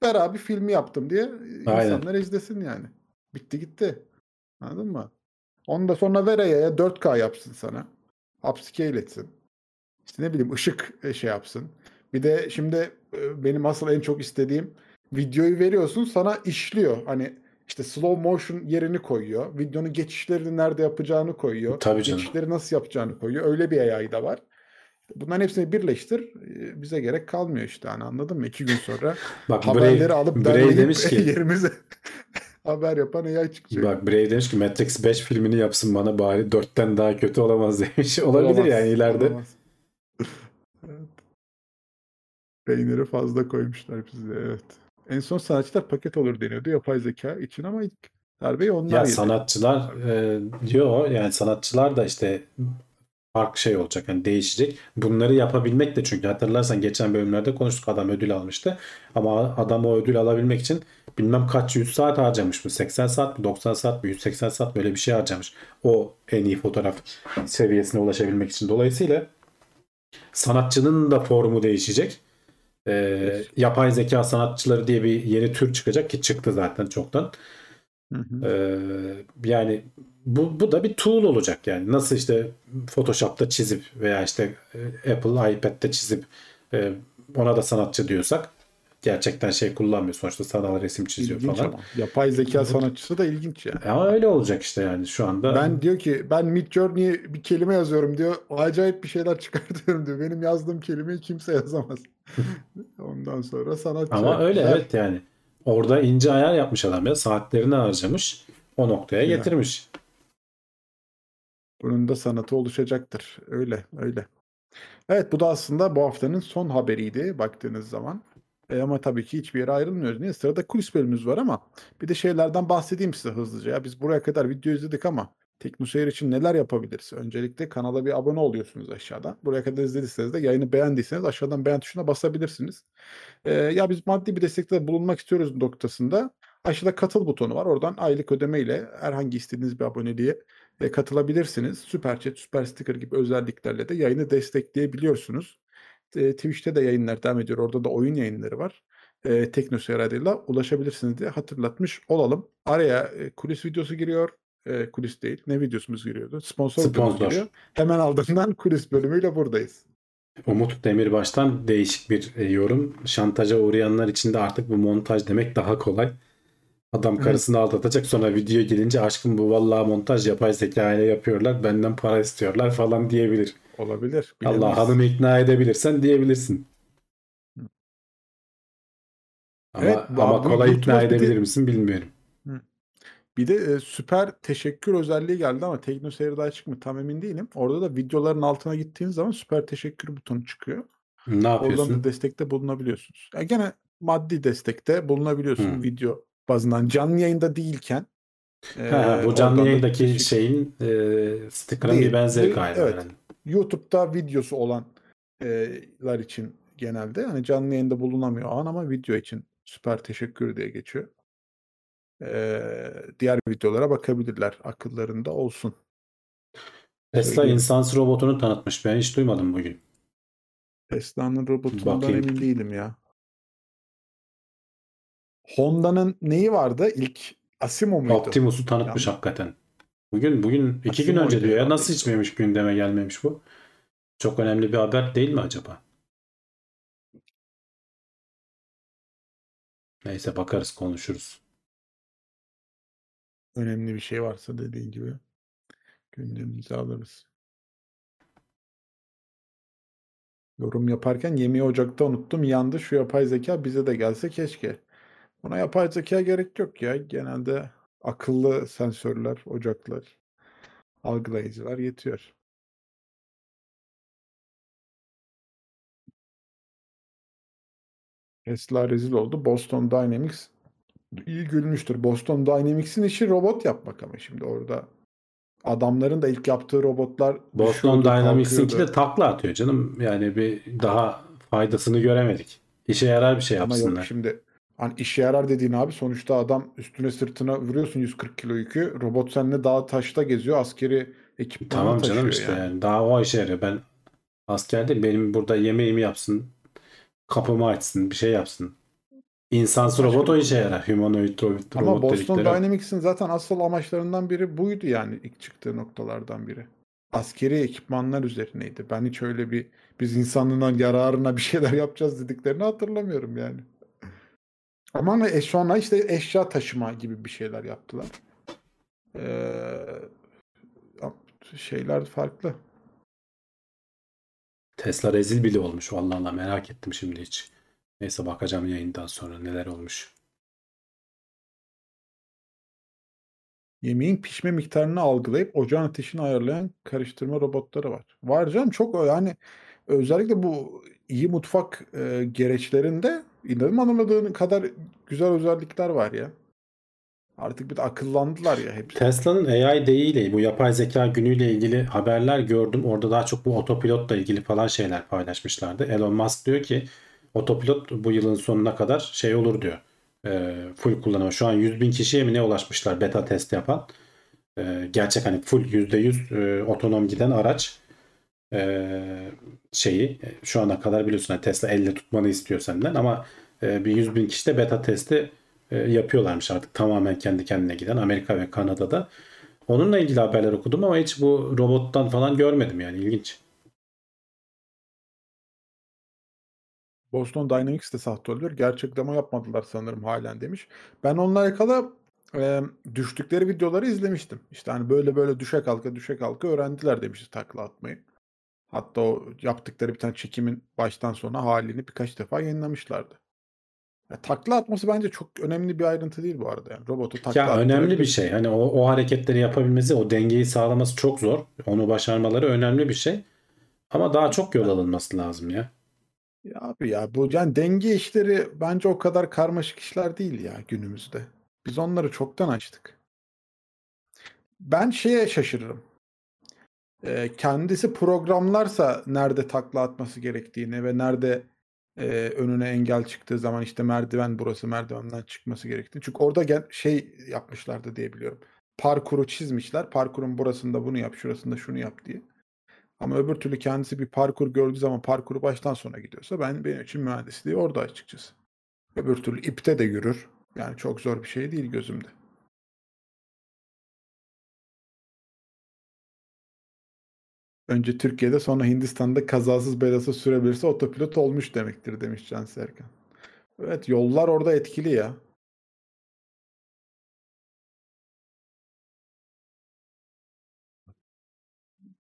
Ver abi filmi yaptım diye Aynen. insanlar izlesin yani. Bitti gitti. Anladın mı? Onu da sonra ver AI'ya 4K yapsın sana. Upscale etsin. İşte ne bileyim ışık e, şey yapsın. Bir de şimdi e, benim asıl en çok istediğim videoyu veriyorsun sana işliyor. Hani işte slow motion yerini koyuyor. Videonun geçişlerini nerede yapacağını koyuyor. Tabii canım. Geçişleri nasıl yapacağını koyuyor. Öyle bir AI da var. Bunların hepsini birleştir. Bize gerek kalmıyor işte. Hani anladın mı? İki gün sonra Bak haberleri Brave, alıp Brave demiş ki yerimize haber yapan AI çıkacak. bak Brave demiş ki Matrix 5 filmini yapsın bana bari 4'ten daha kötü olamaz demiş. Olabilir Olamaz, yani ileride. olamaz. Evet. Peyniri fazla koymuşlar bize evet. En son sanatçılar paket olur deniyordu yapay zeka için ama ilk darbeyi onlar Ya yedi. sanatçılar e, diyor yani sanatçılar da işte farklı şey olacak yani değişecek. Bunları yapabilmek de çünkü hatırlarsan geçen bölümlerde konuştuk adam ödül almıştı. Ama adam o ödül alabilmek için bilmem kaç yüz saat harcamış mı? 80 saat mi 90 saat mi 180 saat böyle bir şey harcamış. O en iyi fotoğraf seviyesine ulaşabilmek için. Dolayısıyla sanatçının da formu değişecek. E, yapay zeka sanatçıları diye bir yeni tür çıkacak ki çıktı zaten çoktan. Hı hı. Ee, yani bu, bu da bir tool olacak yani. Nasıl işte Photoshop'ta çizip veya işte e, Apple iPad'de çizip e, ona da sanatçı diyorsak gerçekten şey kullanmıyor. Sonuçta sanal resim çiziyor İlginç falan. ama. Yapay zeka sanatçısı da ilginç yani. Ama öyle olacak işte yani şu anda. Ben diyor ki ben Midjourney'e bir kelime yazıyorum diyor. Acayip bir şeyler çıkartıyorum diyor. Benim yazdığım kelimeyi kimse yazamaz. Ondan sonra sanatçı. Ama öyle Güzel. evet yani. Orada ince ayar yapmış adam ya. Saatlerini harcamış. O noktaya Güzel. getirmiş. Bunun da sanatı oluşacaktır. Öyle, öyle. Evet, bu da aslında bu haftanın son haberiydi baktığınız zaman. E, ama tabii ki hiçbir yere ayrılmıyoruz. Niye? Sırada kulis bölümümüz var ama bir de şeylerden bahsedeyim size hızlıca. Ya biz buraya kadar video izledik ama TeknoSeyir için neler yapabiliriz? Öncelikle kanala bir abone oluyorsunuz aşağıdan. Buraya kadar izlediyseniz de yayını beğendiyseniz aşağıdan beğen tuşuna basabilirsiniz. E, ya biz maddi bir destekte bulunmak istiyoruz noktasında. Aşağıda katıl butonu var. Oradan aylık ödemeyle herhangi istediğiniz bir aboneliğe e, katılabilirsiniz. Süper Chat, Süper Sticker gibi özelliklerle de yayını destekleyebiliyorsunuz. E, Twitch'te de yayınlar devam ediyor. Orada da oyun yayınları var. E, Teknoseyir adıyla ulaşabilirsiniz diye hatırlatmış olalım. Araya e, kulis videosu giriyor. E, kulis değil. Ne videosumuz giriyordu? Sponsor, Sponsor. giriyor. Hemen ardından kulis bölümüyle buradayız. Umut Demirbaş'tan değişik bir yorum. Şantaja uğrayanlar için de artık bu montaj demek daha kolay. Adam Evet. karısını aldatacak sonra video gelince aşkım bu vallahi montaj yapay zeka ile yapıyorlar. Benden para istiyorlar falan diyebilir. Olabilir. Allah bilemeyiz. hanımı ikna edebilirsen diyebilirsin. Ama, Evet, ama kolay ikna bir de- edebilir misin bilmiyorum. Bir de e, süper teşekkür özelliği geldi ama TeknoSeyir'de açık mı tam emin değilim. Orada da videoların altına gittiğiniz zaman süper teşekkür butonu çıkıyor. Ne Oradan yapıyorsun? da destekte bulunabiliyorsunuz. Ya gene maddi destekte bulunabiliyorsun Hmm. video bazından canlı yayında değilken. e, Ha, ha, bu canlı oradan da yayındaki teşekkür- şeyin e, sticker'ın bir benzeri galiba. evet. yani. YouTube'da videosu olanlar için genelde hani canlı yayında bulunamıyor an ama video için süper teşekkür diye geçiyor. E, diğer videolara bakabilirler akıllarında olsun. Tesla insansız robotunu tanıtmış. Ben hiç duymadım bugün. Tesla'nın robotundan Bakayım. emin değilim ya. Honda'nın neyi vardı? İlk Asimo muydu? Optimus'u tanıtmış Yanlış. hakikaten. Bugün bugün iki gün Asimo önce muydu diyor ya. herhalde Nasıl miymiş gündeme gelmemiş bu? Çok önemli bir haber değil mi acaba? Neyse bakarız konuşuruz. Önemli bir şey varsa dediğin gibi gündemimize alırız. Yorum yaparken yemeği ocakta unuttum. Yandı şu yapay zeka bize de gelse keşke. Buna yapay zeka gerek yok ya. Genelde akıllı sensörler, ocaklar, algılayıcılar yetiyor. Tesla rezil oldu. Boston Dynamics iyi gülmüştür. Boston Dynamics'in işi robot yapmak ama şimdi orada adamların da ilk yaptığı robotlar Boston Dynamics'inki de takla atıyor canım. Yani bir daha faydasını göremedik. İşe yarar bir şey Ama yapsınlar. yok şimdi hani işe yarar dediğin abi sonuçta adam üstüne sırtına vuruyorsun 140 kilo yükü. Robot seninle dağ taşta geziyor. Askeri ekipmanı Tamam taşıyor canım işte yani. yani. Daha o işe yarıyor. Ben asker değil benim burada yemeğimi yapsın. Kapımı açsın. Bir şey yapsın. İnsansı robot o işe konu. yarar. Humanoid robot, Ama robot Boston. Dynamics'in zaten asıl amaçlarından biri buydu yani ilk çıktığı noktalardan biri. Askeri ekipmanlar üzerineydi. Ben hiç öyle bir biz insanlığına yararına bir şeyler yapacağız dediklerini hatırlamıyorum yani. Ama hani e- sonra işte eşya taşıma gibi bir şeyler yaptılar. Ee, şeyler farklı. Tesla rezil bile olmuş. Vallahi Allah merak ettim şimdi hiç. Neyse bakacağım yayından sonra neler olmuş. Yemeğin pişme miktarını algılayıp ocağın ateşini ayarlayan karıştırma robotları var. Var canım çok yani özellikle bu iyi mutfak e, gereçlerinde inanılmadığın kadar güzel özellikler var ya. Artık bir de akıllandılar ya hepsi. Tesla'nın AI ile bu yapay zeka günüyle ilgili haberler gördüm. Orada daha çok bu otopilotla ilgili falan şeyler paylaşmışlardı. Elon Musk diyor ki otopilot bu yılın sonuna kadar şey olur diyor. E, full kullanımı. Şu an 100 bin kişiye mi ne ulaşmışlar beta test yapan. E, gerçek hani full %100 e, otonom giden araç e, şeyi şu ana kadar biliyorsun hani Tesla elle tutmanı istiyor senden ama e, bir 100 bin kişi de beta testi e, yapıyorlarmış artık tamamen kendi kendine giden Amerika ve Kanada'da. Onunla ilgili haberler okudum ama hiç bu robottan falan görmedim yani ilginç. Boston Dynamics de sahte olabilir. Gerçek demo yapmadılar sanırım halen demiş. Ben onunla alakalı e, düştükleri videoları izlemiştim. İşte hani böyle böyle düşe kalka düşe kalka öğrendiler demişti takla atmayı. Hatta o yaptıkları bir tane çekimin baştan sona halini birkaç defa yayınlamışlardı. Ya, takla atması bence çok önemli bir ayrıntı değil bu arada. Yani robotu takla Ya önemli bir şey. Hani o, o hareketleri yapabilmesi, o dengeyi sağlaması çok zor. Onu başarmaları önemli bir şey. Ama daha çok yol alınması lazım ya. Ya abi ya bu yani denge işleri bence o kadar karmaşık işler değil ya günümüzde. Biz onları çoktan açtık. Ben şeye şaşırırım. Ee, kendisi programlarsa nerede takla atması gerektiğini ve nerede e, önüne engel çıktığı zaman işte merdiven burası merdivenden çıkması gerektiğini. Çünkü orada gel, şey yapmışlardı diye biliyorum. Parkuru çizmişler. Parkurun burasında bunu yap, şurasında şunu yap diye. Ama öbür türlü kendisi bir parkur gördüğü zaman parkuru baştan sona gidiyorsa ben benim için mühendisliği orada açıkçası. Öbür türlü ipte de yürür. Yani çok zor bir şey değil gözümde. Önce Türkiye'de sonra Hindistan'da kazasız belasız sürebilirse otopilot olmuş demektir demiş Can Serkan. Evet yollar orada etkili ya.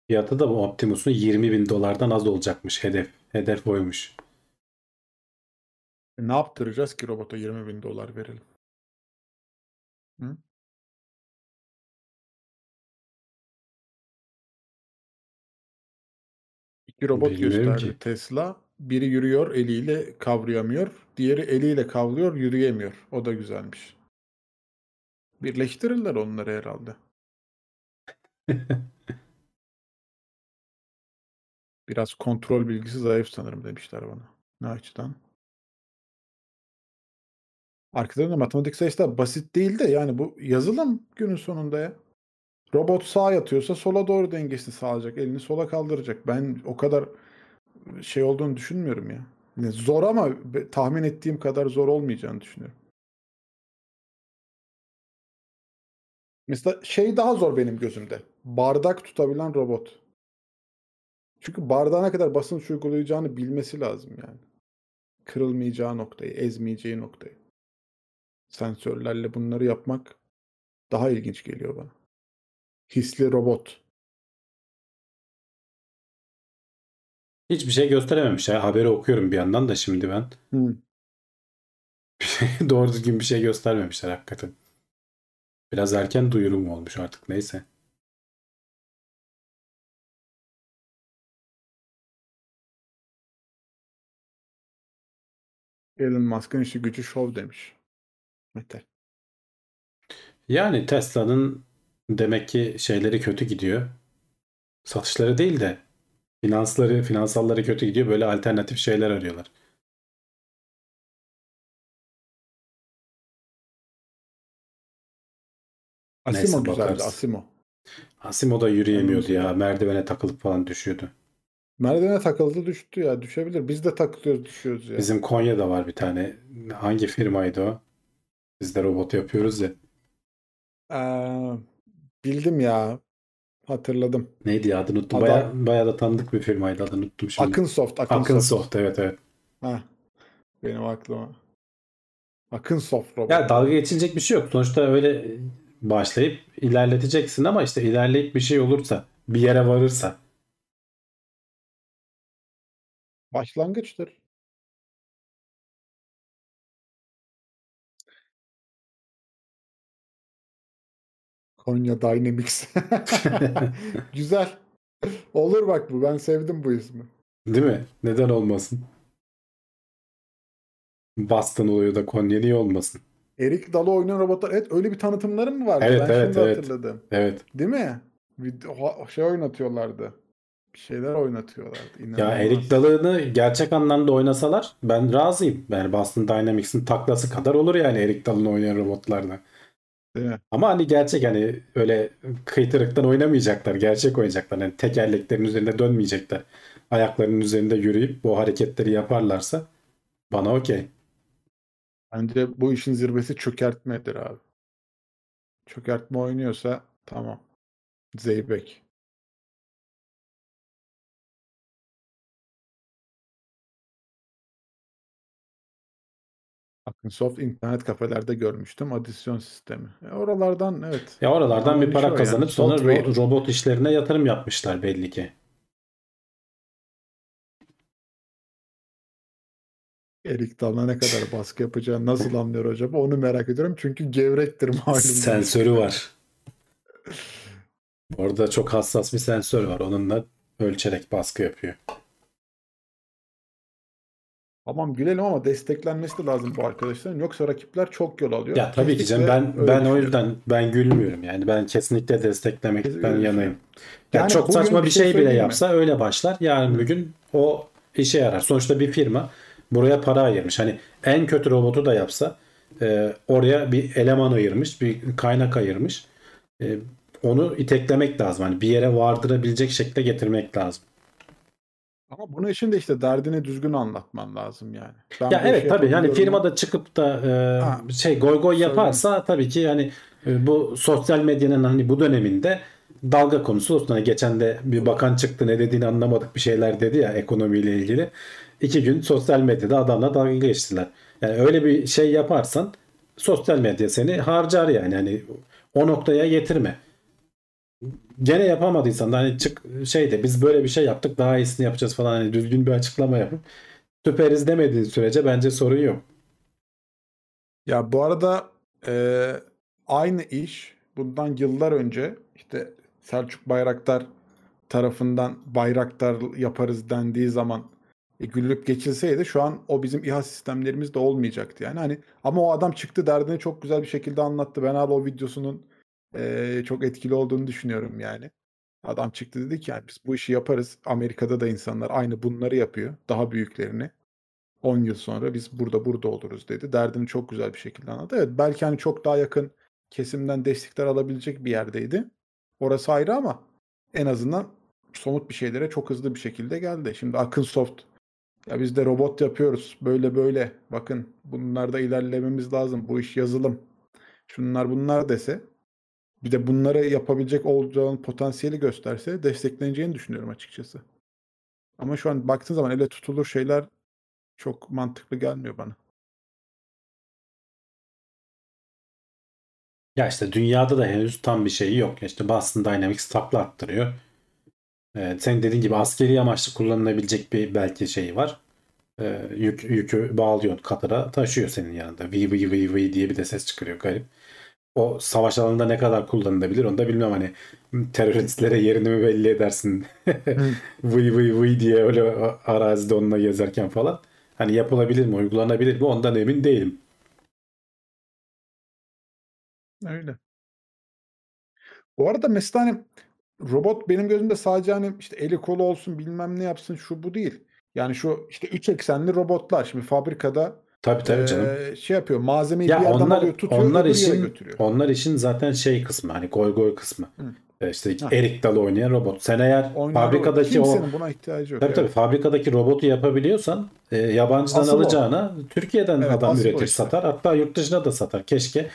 Fiyatı da bu Optimus'un 20 bin dolardan az olacakmış hedef. Hedef oymuş. E, ne yaptıracağız ki robota 20 bin dolar verelim? Hı? İki robot Bilmiyorum gösterdi ki. Tesla. Biri yürüyor eliyle kavrayamıyor. Diğeri eliyle kavruyor yürüyemiyor. O da güzelmiş. Birleştirirler onları herhalde. Biraz kontrol bilgisi zayıf sanırım demişler bana. Ne açıdan? Arkadan matematik sayısı da basit değil de yani bu yazılım günün sonunda ya. Robot sağa yatıyorsa sola doğru dengesini sağlayacak. Elini sola kaldıracak. Ben o kadar şey olduğunu düşünmüyorum ya. Yani zor ama tahmin ettiğim kadar zor olmayacağını düşünüyorum. Mesela şey daha zor benim gözümde. Bardak tutabilen robot. Çünkü bardağa ne kadar basınç uygulayacağını bilmesi lazım yani. Kırılmayacağı noktayı, ezmeyeceği noktayı. sensörlerle bunları yapmak daha ilginç geliyor bana. Hisli robot. Hiçbir şey gösterememiş ya. Haberi okuyorum bir yandan da şimdi ben. Hı. Doğru düzgün bir şey göstermemişler hakikaten. Biraz erken duyurum olmuş artık neyse. Elon Musk'ın işi gücü şov demiş. Mete. Yani Tesla'nın demek ki şeyleri kötü gidiyor. Satışları değil de finansları, finansalları kötü gidiyor. Böyle alternatif şeyler arıyorlar. Asimo Neyse, güzeldi. bakarız. Asimo. Asimo da yürüyemiyordu ya. Merdivene takılıp falan düşüyordu. Merdivene takıldı düştü ya. Düşebilir. Biz de takılıyoruz düşüyoruz ya. Bizim Konya'da var bir tane. Hangi firmaydı o? Biz de robot yapıyoruz ya. Ee, bildim ya. Hatırladım. Neydi ya adını unuttum. Baya, bayağı da tanıdık bir firmaydı adını unuttum şimdi. Akınsoft. Akınsoft. Akınsoft evet evet. Ha. Benim aklıma. Akınsoft robot. Ya dalga geçilecek bir şey yok. Sonuçta öyle başlayıp ilerleteceksin ama işte ilerleyip bir şey olursa, bir yere varırsa. Başlangıçtır. Konya Dynamics. Güzel. Olur bak bu. Ben sevdim bu ismi. Değil mi? Neden olmasın? Boston oluyor da Konya niye olmasın? Erik Dalı oynayan robotlar. Evet öyle bir tanıtımları mı vardı? Evet, ben evet, şimdi evet. hatırladım. Evet. Değil mi? Video, şey oynatıyorlardı. Bir şeyler oynatıyorlardı. Ya İnanılmaz. Erik Dalı'nı gerçek anlamda oynasalar ben razıyım. Yani Boston Dynamics'in taklası kadar olur yani Erik Dalı'nı oynayan robotlarda. Değil mi? Ama hani gerçek hani öyle kıytırıktan oynamayacaklar. Gerçek oynayacaklar. Yani tekerleklerin üzerinde dönmeyecekler. Ayaklarının üzerinde yürüyüp bu hareketleri yaparlarsa bana okey. Bence bu işin zirvesi çökertmedir abi. Çökertme oynuyorsa tamam. Zeybek. Akınsoft internet kafelerde görmüştüm. Adisyon sistemi. E, oralardan evet. Ya oralardan Ama bir para kazanıp yani. sonra ro- robot işlerine yatırım yapmışlar belli ki. Erik Dalı'na ne kadar baskı yapacağını nasıl anlıyor acaba? Onu merak ediyorum. Çünkü gevrektir malum. Sensörü var. Orada çok hassas bir sensör var. Onunla ölçerek baskı yapıyor. Tamam gülelim ama desteklenmesi de lazım bu arkadaşların. Yoksa rakipler çok yol alıyor. Ya tabii ki canım ben ben o yüzden ben gülmüyorum yani ben kesinlikle desteklemekten yanayım. Ya Yani çok saçma bir şey şey bile söyleyeyim mi? yapsa öyle başlar. Yarın bir gün o işe yarar. Sonuçta bir firma buraya para ayırmış. Hani en kötü robotu da yapsa e, oraya bir eleman ayırmış, bir kaynak ayırmış. E, onu iteklemek lazım. Hani bir yere vardırabilecek şekilde getirmek lazım. Ama bunun için de işte derdini düzgün anlatman lazım yani. Ben Ya evet tabii yani firma da çıkıp da e, Ha, şey goy goy yaparsa tabii ki hani e, bu sosyal medyanın hani bu döneminde dalga konusu olsun. Hani geçen de bir bakan çıktı ne dediğini anlamadık bir şeyler dedi ya ekonomiyle ilgili. İki gün sosyal medyada adamla dalga geçtiler. Yani öyle bir şey yaparsan sosyal medya seni harcar yani. Hani o noktaya getirme. Gene yapamadıysan da hani çık şeyde biz böyle bir şey yaptık daha iyisini yapacağız falan hani düzgün bir açıklama yapıp süperiz demediğin sürece bence sorun yok. Ya bu arada e, aynı iş bundan yıllar önce işte Selçuk Bayraktar tarafından Bayraktar yaparız dendiği zaman e, güllük geçilseydi şu an o bizim İHA sistemlerimiz de olmayacaktı yani. Hani ama o adam çıktı derdini çok güzel bir şekilde anlattı. Ben hala o videosunun e, çok etkili olduğunu düşünüyorum yani. Adam çıktı dedi ki yani biz bu işi yaparız. Amerika'da da insanlar aynı bunları yapıyor. Daha büyüklerini. 10 yıl sonra biz burada burada oluruz dedi. Derdini çok güzel bir şekilde anlattı. Evet belki hani çok daha yakın kesimden destekler alabilecek bir yerdeydi. Orası ayrı ama en azından somut bir şeylere çok hızlı bir şekilde geldi. Şimdi Akın Soft ya biz de robot yapıyoruz. Böyle böyle. Bakın bunlarda ilerlememiz lazım. Bu iş yazılım. Şunlar bunlar dese bir de bunları yapabilecek olacağın potansiyeli gösterse destekleneceğini düşünüyorum açıkçası. Ama şu an baktığın zaman ele tutulur şeyler çok mantıklı gelmiyor bana. Ya işte dünyada da henüz tam bir şey yok. İşte Boston Dynamics takla attırıyor. Ee, senin dediğin gibi askeri amaçlı kullanılabilecek bir belki şey var. Ee, yük, yükü bağlıyorsun katıra taşıyor senin yanında. V V V V diye bir de ses çıkarıyor garip. O savaş alanında ne kadar kullanılabilir onu da bilmem hani teröristlere yerini mi belli edersin vıy vıy vıy diye öyle arazide onunla gezerken falan. Hani yapılabilir mi uygulanabilir mi ondan emin değilim. Öyle. Bu arada mesela hani robot benim gözümde sadece hani işte eli kolu olsun bilmem ne yapsın şu bu değil. Yani şu işte üç eksenli robotlar şimdi fabrikada Tabii tabii canım. eee, şey yapıyor malzemeyi Ya bir yerden onlar alıyor tutuyor onlar işin götürüyor. onlar işin zaten şey kısmı hani goy goy kısmı. Hı. E İşte Ha. erik dalı oynayan robot. Sen eğer Oynayan fabrikadaki robot. o Kimsenin buna ihtiyacı yok. tabii tabii fabrikadaki robotu yapabiliyorsan e, yabancıdan Asıl o. alacağına Türkiye'den Evet, adam o üretir işte. satar. Hatta yurt dışına da satar keşke.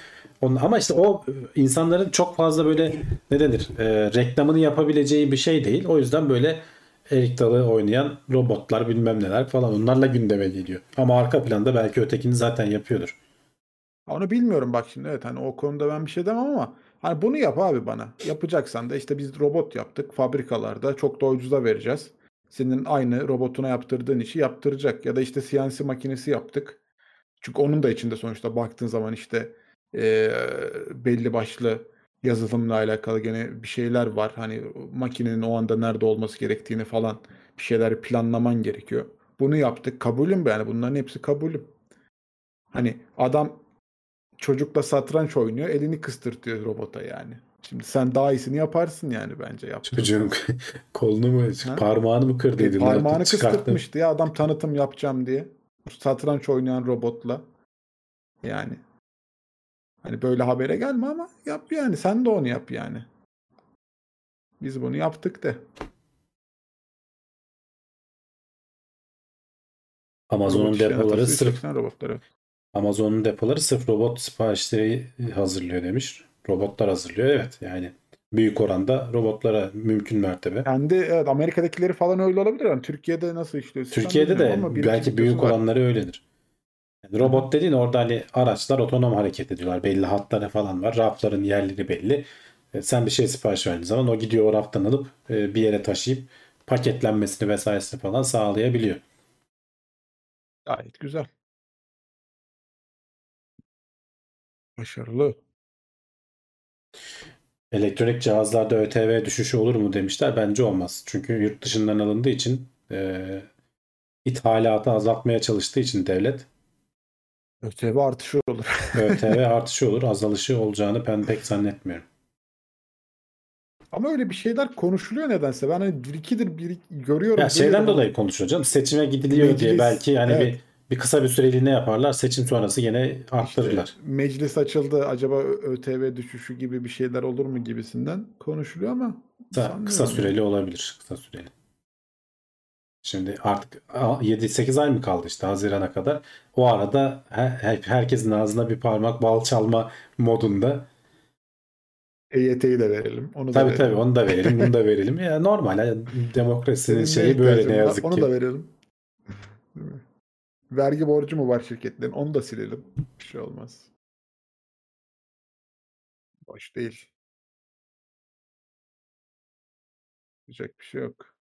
Onun, ama işte o e, insanların çok fazla böyle ne denir e, reklamını yapabileceği bir şey değil. O yüzden böyle erik dalı oynayan robotlar bilmem neler falan onlarla gündeme geliyor. Ama arka planda belki ötekini zaten yapıyordur. Onu bilmiyorum bak şimdi evet hani o konuda ben bir şey demem ama hani bunu yap abi bana. Yapacaksan da işte biz robot yaptık fabrikalarda çok da ucuza vereceğiz. Senin aynı robotuna yaptırdığın işi yaptıracak ya da işte CNC makinesi yaptık. Çünkü onun da içinde sonuçta baktığın zaman işte eee, belli başlı yazılımla alakalı gene bir şeyler var. Hani makinenin o anda nerede olması gerektiğini falan bir şeyler planlaman gerekiyor. Bunu yaptık. Kabulüm yani bunların hepsi kabulüm. Hani adam çocukla satranç oynuyor, elini kıstırtıyor robota yani. Şimdi sen daha iyisini yaparsın yani bence yaptığın Çocuğun kolunu mu Ha? parmağını mı kırdıydı? E, parmağını kıstırtmıştı ya adam tanıtım yapacağım diye. Satranç oynayan robotla. Yani. Hani böyle habere gelme ama yap yani. Sen de onu yap yani. Biz bunu yaptık de. Amazon'un işleyen depoları sırf 180 robotları. Amazon'un depoları sırf robot siparişleri hazırlıyor demiş. Robotlar hazırlıyor evet yani büyük oranda robotlara mümkün mertebe. Kendi evet Amerika'dakileri falan öyle olabilir. Yani Türkiye'de nasıl işliyor? Türkiye'de de ama belki büyük videosu var. öyledir. Yani robot dediğin orada hani araçlar otonom hareket ediyorlar. Belli hatları falan var. Rafların yerleri belli. E, Sen bir şey sipariş verdiğin zaman o gidiyor o raftan alıp e, bir yere taşıyıp paketlenmesini vesairesini falan sağlayabiliyor. Gayet güzel. Başarılı. Elektronik cihazlarda ÖTV düşüşü olur mu demişler. Bence olmaz. Çünkü yurt dışından alındığı için e, ithalatı azaltmaya çalıştığı için devlet ÖTV artışı olur. ÖTV artışı olur. Azalışı olacağını ben pek zannetmiyorum. Ama öyle bir şeyler konuşuluyor nedense. Ben hani bir ikidir bir görüyorum. Ya şeyden duyuyorum. dolayı konuşuyor canım. Seçime gidiliyor diye Meclis, belki hani evet. bir bir kısa bir süreliğine yaparlar. Seçim sonrası yine İşte arttırırlar. meclis açıldı. Acaba ÖTV düşüşü gibi bir şeyler olur mu gibisinden konuşuluyor ama Kısa, sanmıyorum kısa süreli olabilir. Kısa süreli. Şimdi artık 7-8 ay mı kaldı işte Haziran'a kadar. O arada her, herkesin ağzına bir parmak bal çalma modunda. EYT'yi de verelim. Onu da Tabii verelim. tabii onu da verelim, bunu da verelim. Ya normal. ya, demokrasinin şeyi böyle ne var? yazık Onu ki. da verelim. Vergi borcu mu var şirketlerin? Onu da silelim. Bir şey olmaz. Boş değil. Diyecek bir şey yok.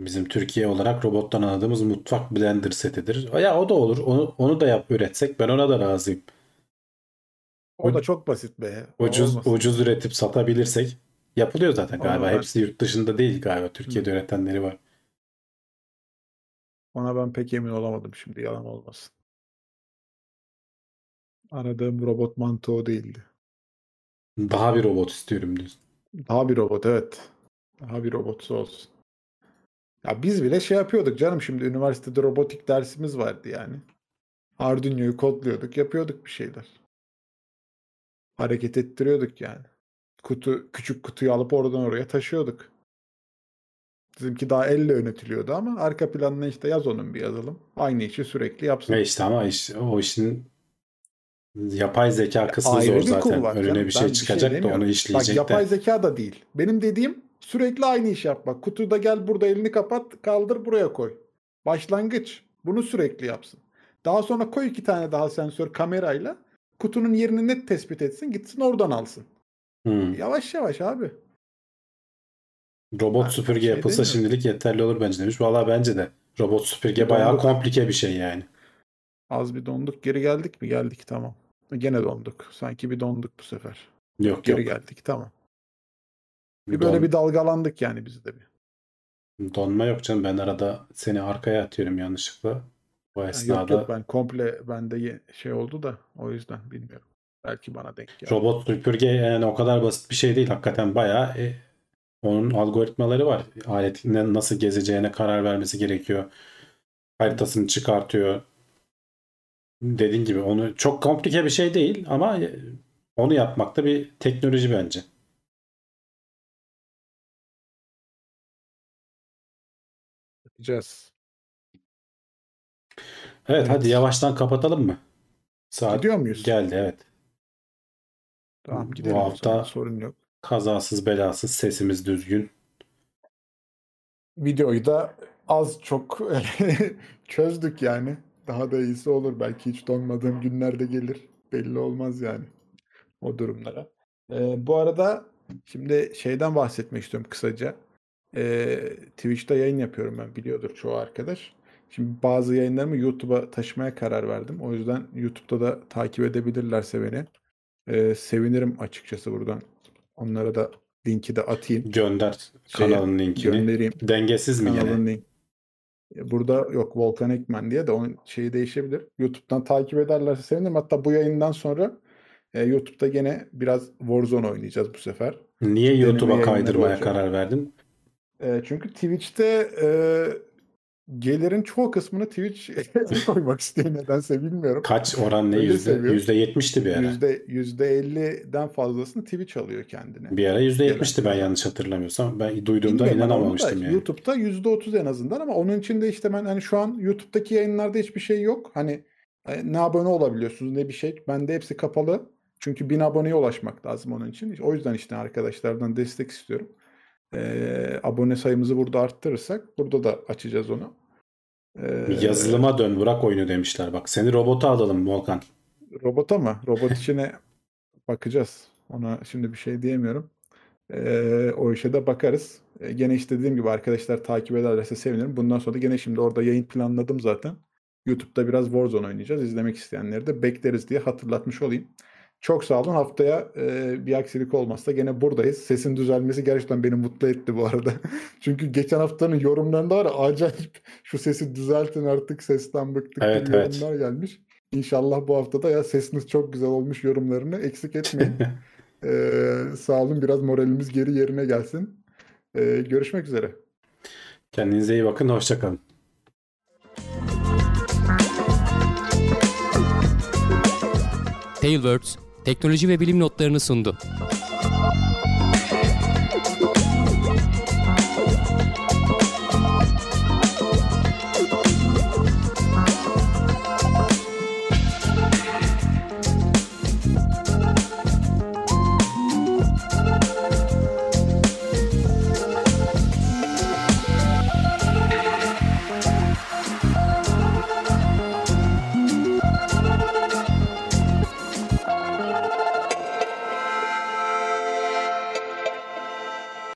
Bizim Türkiye olarak robottan anladığımız mutfak blender setidir. Ya o da olur. Onu, onu da yap üretsek ben ona da razıyım. O da çok basit be. Ucuz olmasın. ucuz üretip satabilirsek yapılıyor zaten galiba. ben- Hepsi yurt dışında değil galiba. Türkiye'de üretenleri var. Ona ben pek emin olamadım şimdi yalan olmasın. Aradığım robot mantığı o değildi. Daha bir robot istiyorum diyorsun. Daha bir robot evet. Daha bir robotsu olsun. Ya biz bile şey yapıyorduk canım şimdi üniversitede robotik dersimiz vardı yani. Arduino'yu kodluyorduk, yapıyorduk bir şeyler. Hareket ettiriyorduk yani. Kutu küçük kutuyu alıp oradan oraya taşıyorduk. Bizimki daha elle yönetiliyordu ama arka planına işte yaz onun bir yazılım. Aynı işi sürekli yapsın. Ve işte ama iş, o işin yapay zeka kısmı Ayrı zor zaten. var Önüne canım. bir şey Ben bir çıkacak da onu işleyecek Bak yapay de. zeka da değil. Benim dediğim sürekli aynı iş yapmak. Kutuda gel burada elini kapat, kaldır buraya koy. Başlangıç. Bunu sürekli yapsın. Daha sonra koy iki tane daha sensör kamerayla. kutunun yerini net tespit etsin. Gitsin oradan alsın. Hmm. Yavaş yavaş abi. Robot Ha, süpürge şey yapılsa şimdilik yeterli olur bence demiş. Valla bence de. Robot süpürge Bir bayağı donduk. komplike bir şey yani. Az bir donduk geri geldik mi? Geldik tamam. Gene donduk. Sanki bir donduk bu sefer. Yok Geri yok. geldik tamam. Bir böyle Don- bir dalgalandık yani biz de bir. donma yok canım. Ben arada seni arkaya atıyorum yanlışlıkla. Bu esnada Yok yok ben komple bende şey oldu da o yüzden bilmiyorum. Belki bana denk geldi. robot süpürge yani o kadar basit bir şey değil. Hakikaten bayağı e, onun algoritmaları var. Aletin nasıl gezeceğine karar vermesi gerekiyor. Haritasını çıkartıyor. Dediğin gibi onu çok komplike bir şey değil ama e, onu yapmak da bir teknoloji bence. Yapacağız. Evet, Evet. hadi yavaştan kapatalım mı? Saat Gidiyor muyuz? geldi evet. Tamam Bu gidelim o hafta- sorun yok. Kazasız belasız sesimiz düzgün. Videoyu da az çok çözdük yani. Daha da iyisi olur. Belki hiç donmadığım günlerde gelir. Belli olmaz yani o durumlara. Ee, bu arada şimdi şeyden bahsetmek istiyorum kısaca. Ee, Twitch'te yayın yapıyorum ben biliyordur çoğu arkadaş. Şimdi bazı yayınlarımı YouTube'a taşımaya karar verdim. O yüzden YouTube'da da takip edebilirlerse beni. Ee, sevinirim açıkçası buradan. Onlara da linki de atayım. Gönder Şeye kanalın linkini. Göndereyim. Dengesiz mi? Kanalın link. E, Burada yok Volkan Ekmen diye de onun şeyi değişebilir. YouTube'dan takip ederlerse sevinirim. Hatta bu yayından sonra e, YouTube'da gene biraz Warzone oynayacağız bu sefer. Niye YouTube'a kaydırmaya olacak. karar verdin? E, çünkü Twitch'te e, gelirin çoğu kısmını Twitch koymak istiyor nedense bilmiyorum. Kaç oran ne? Yüzde, yüzde yetmişti bir ara. Yüzde, yüzde 50'den fazlasını Twitch alıyor kendine. Bir ara yüzde yetmişti ben yanlış hatırlamıyorsam. Ben duyduğumda Bilmiyorum ama onu da inanamamıştım yani. YouTube'da %30 en azından ama onun için de işte ben hani şu an YouTube'daki yayınlarda hiçbir şey yok. Hani e, ne abone olabiliyorsunuz ne bir şey. Bende hepsi kapalı. Çünkü 1000 aboneye ulaşmak lazım onun için. O yüzden işte arkadaşlardan destek istiyorum. Ee, abone sayımızı burada arttırırsak burada da açacağız onu. Ee, Yazılıma dön bırak oyunu demişler. Bak seni robota alalım Volkan. Robota mı? Robot içine bakacağız. Ona şimdi bir şey diyemiyorum. Ee, o işe de bakarız. Ee, gene işte dediğim gibi arkadaşlar takip ederlerse sevinirim. Bundan sonra da gene şimdi orada yayın planladım zaten. YouTube'da biraz Warzone oynayacağız. İzlemek isteyenleri de bekleriz diye hatırlatmış olayım. Çok sağ olun. Haftaya e, bir aksilik olmazsa gene buradayız. Sesin düzelmesi gerçekten beni mutlu etti bu arada. Çünkü geçen haftanın yorumlarında var ya acayip şu sesi düzeltin artık sesten bıktık Evet, evet. yorumlar gelmiş. İnşallah bu hafta da ya sesiniz çok güzel olmuş yorumlarını eksik etmeyin. Ee, sağ olun biraz moralimiz geri yerine gelsin. Ee, görüşmek üzere. Kendinize iyi bakın. Hoşçakalın. Tailwords teknoloji ve bilim notlarını sundu.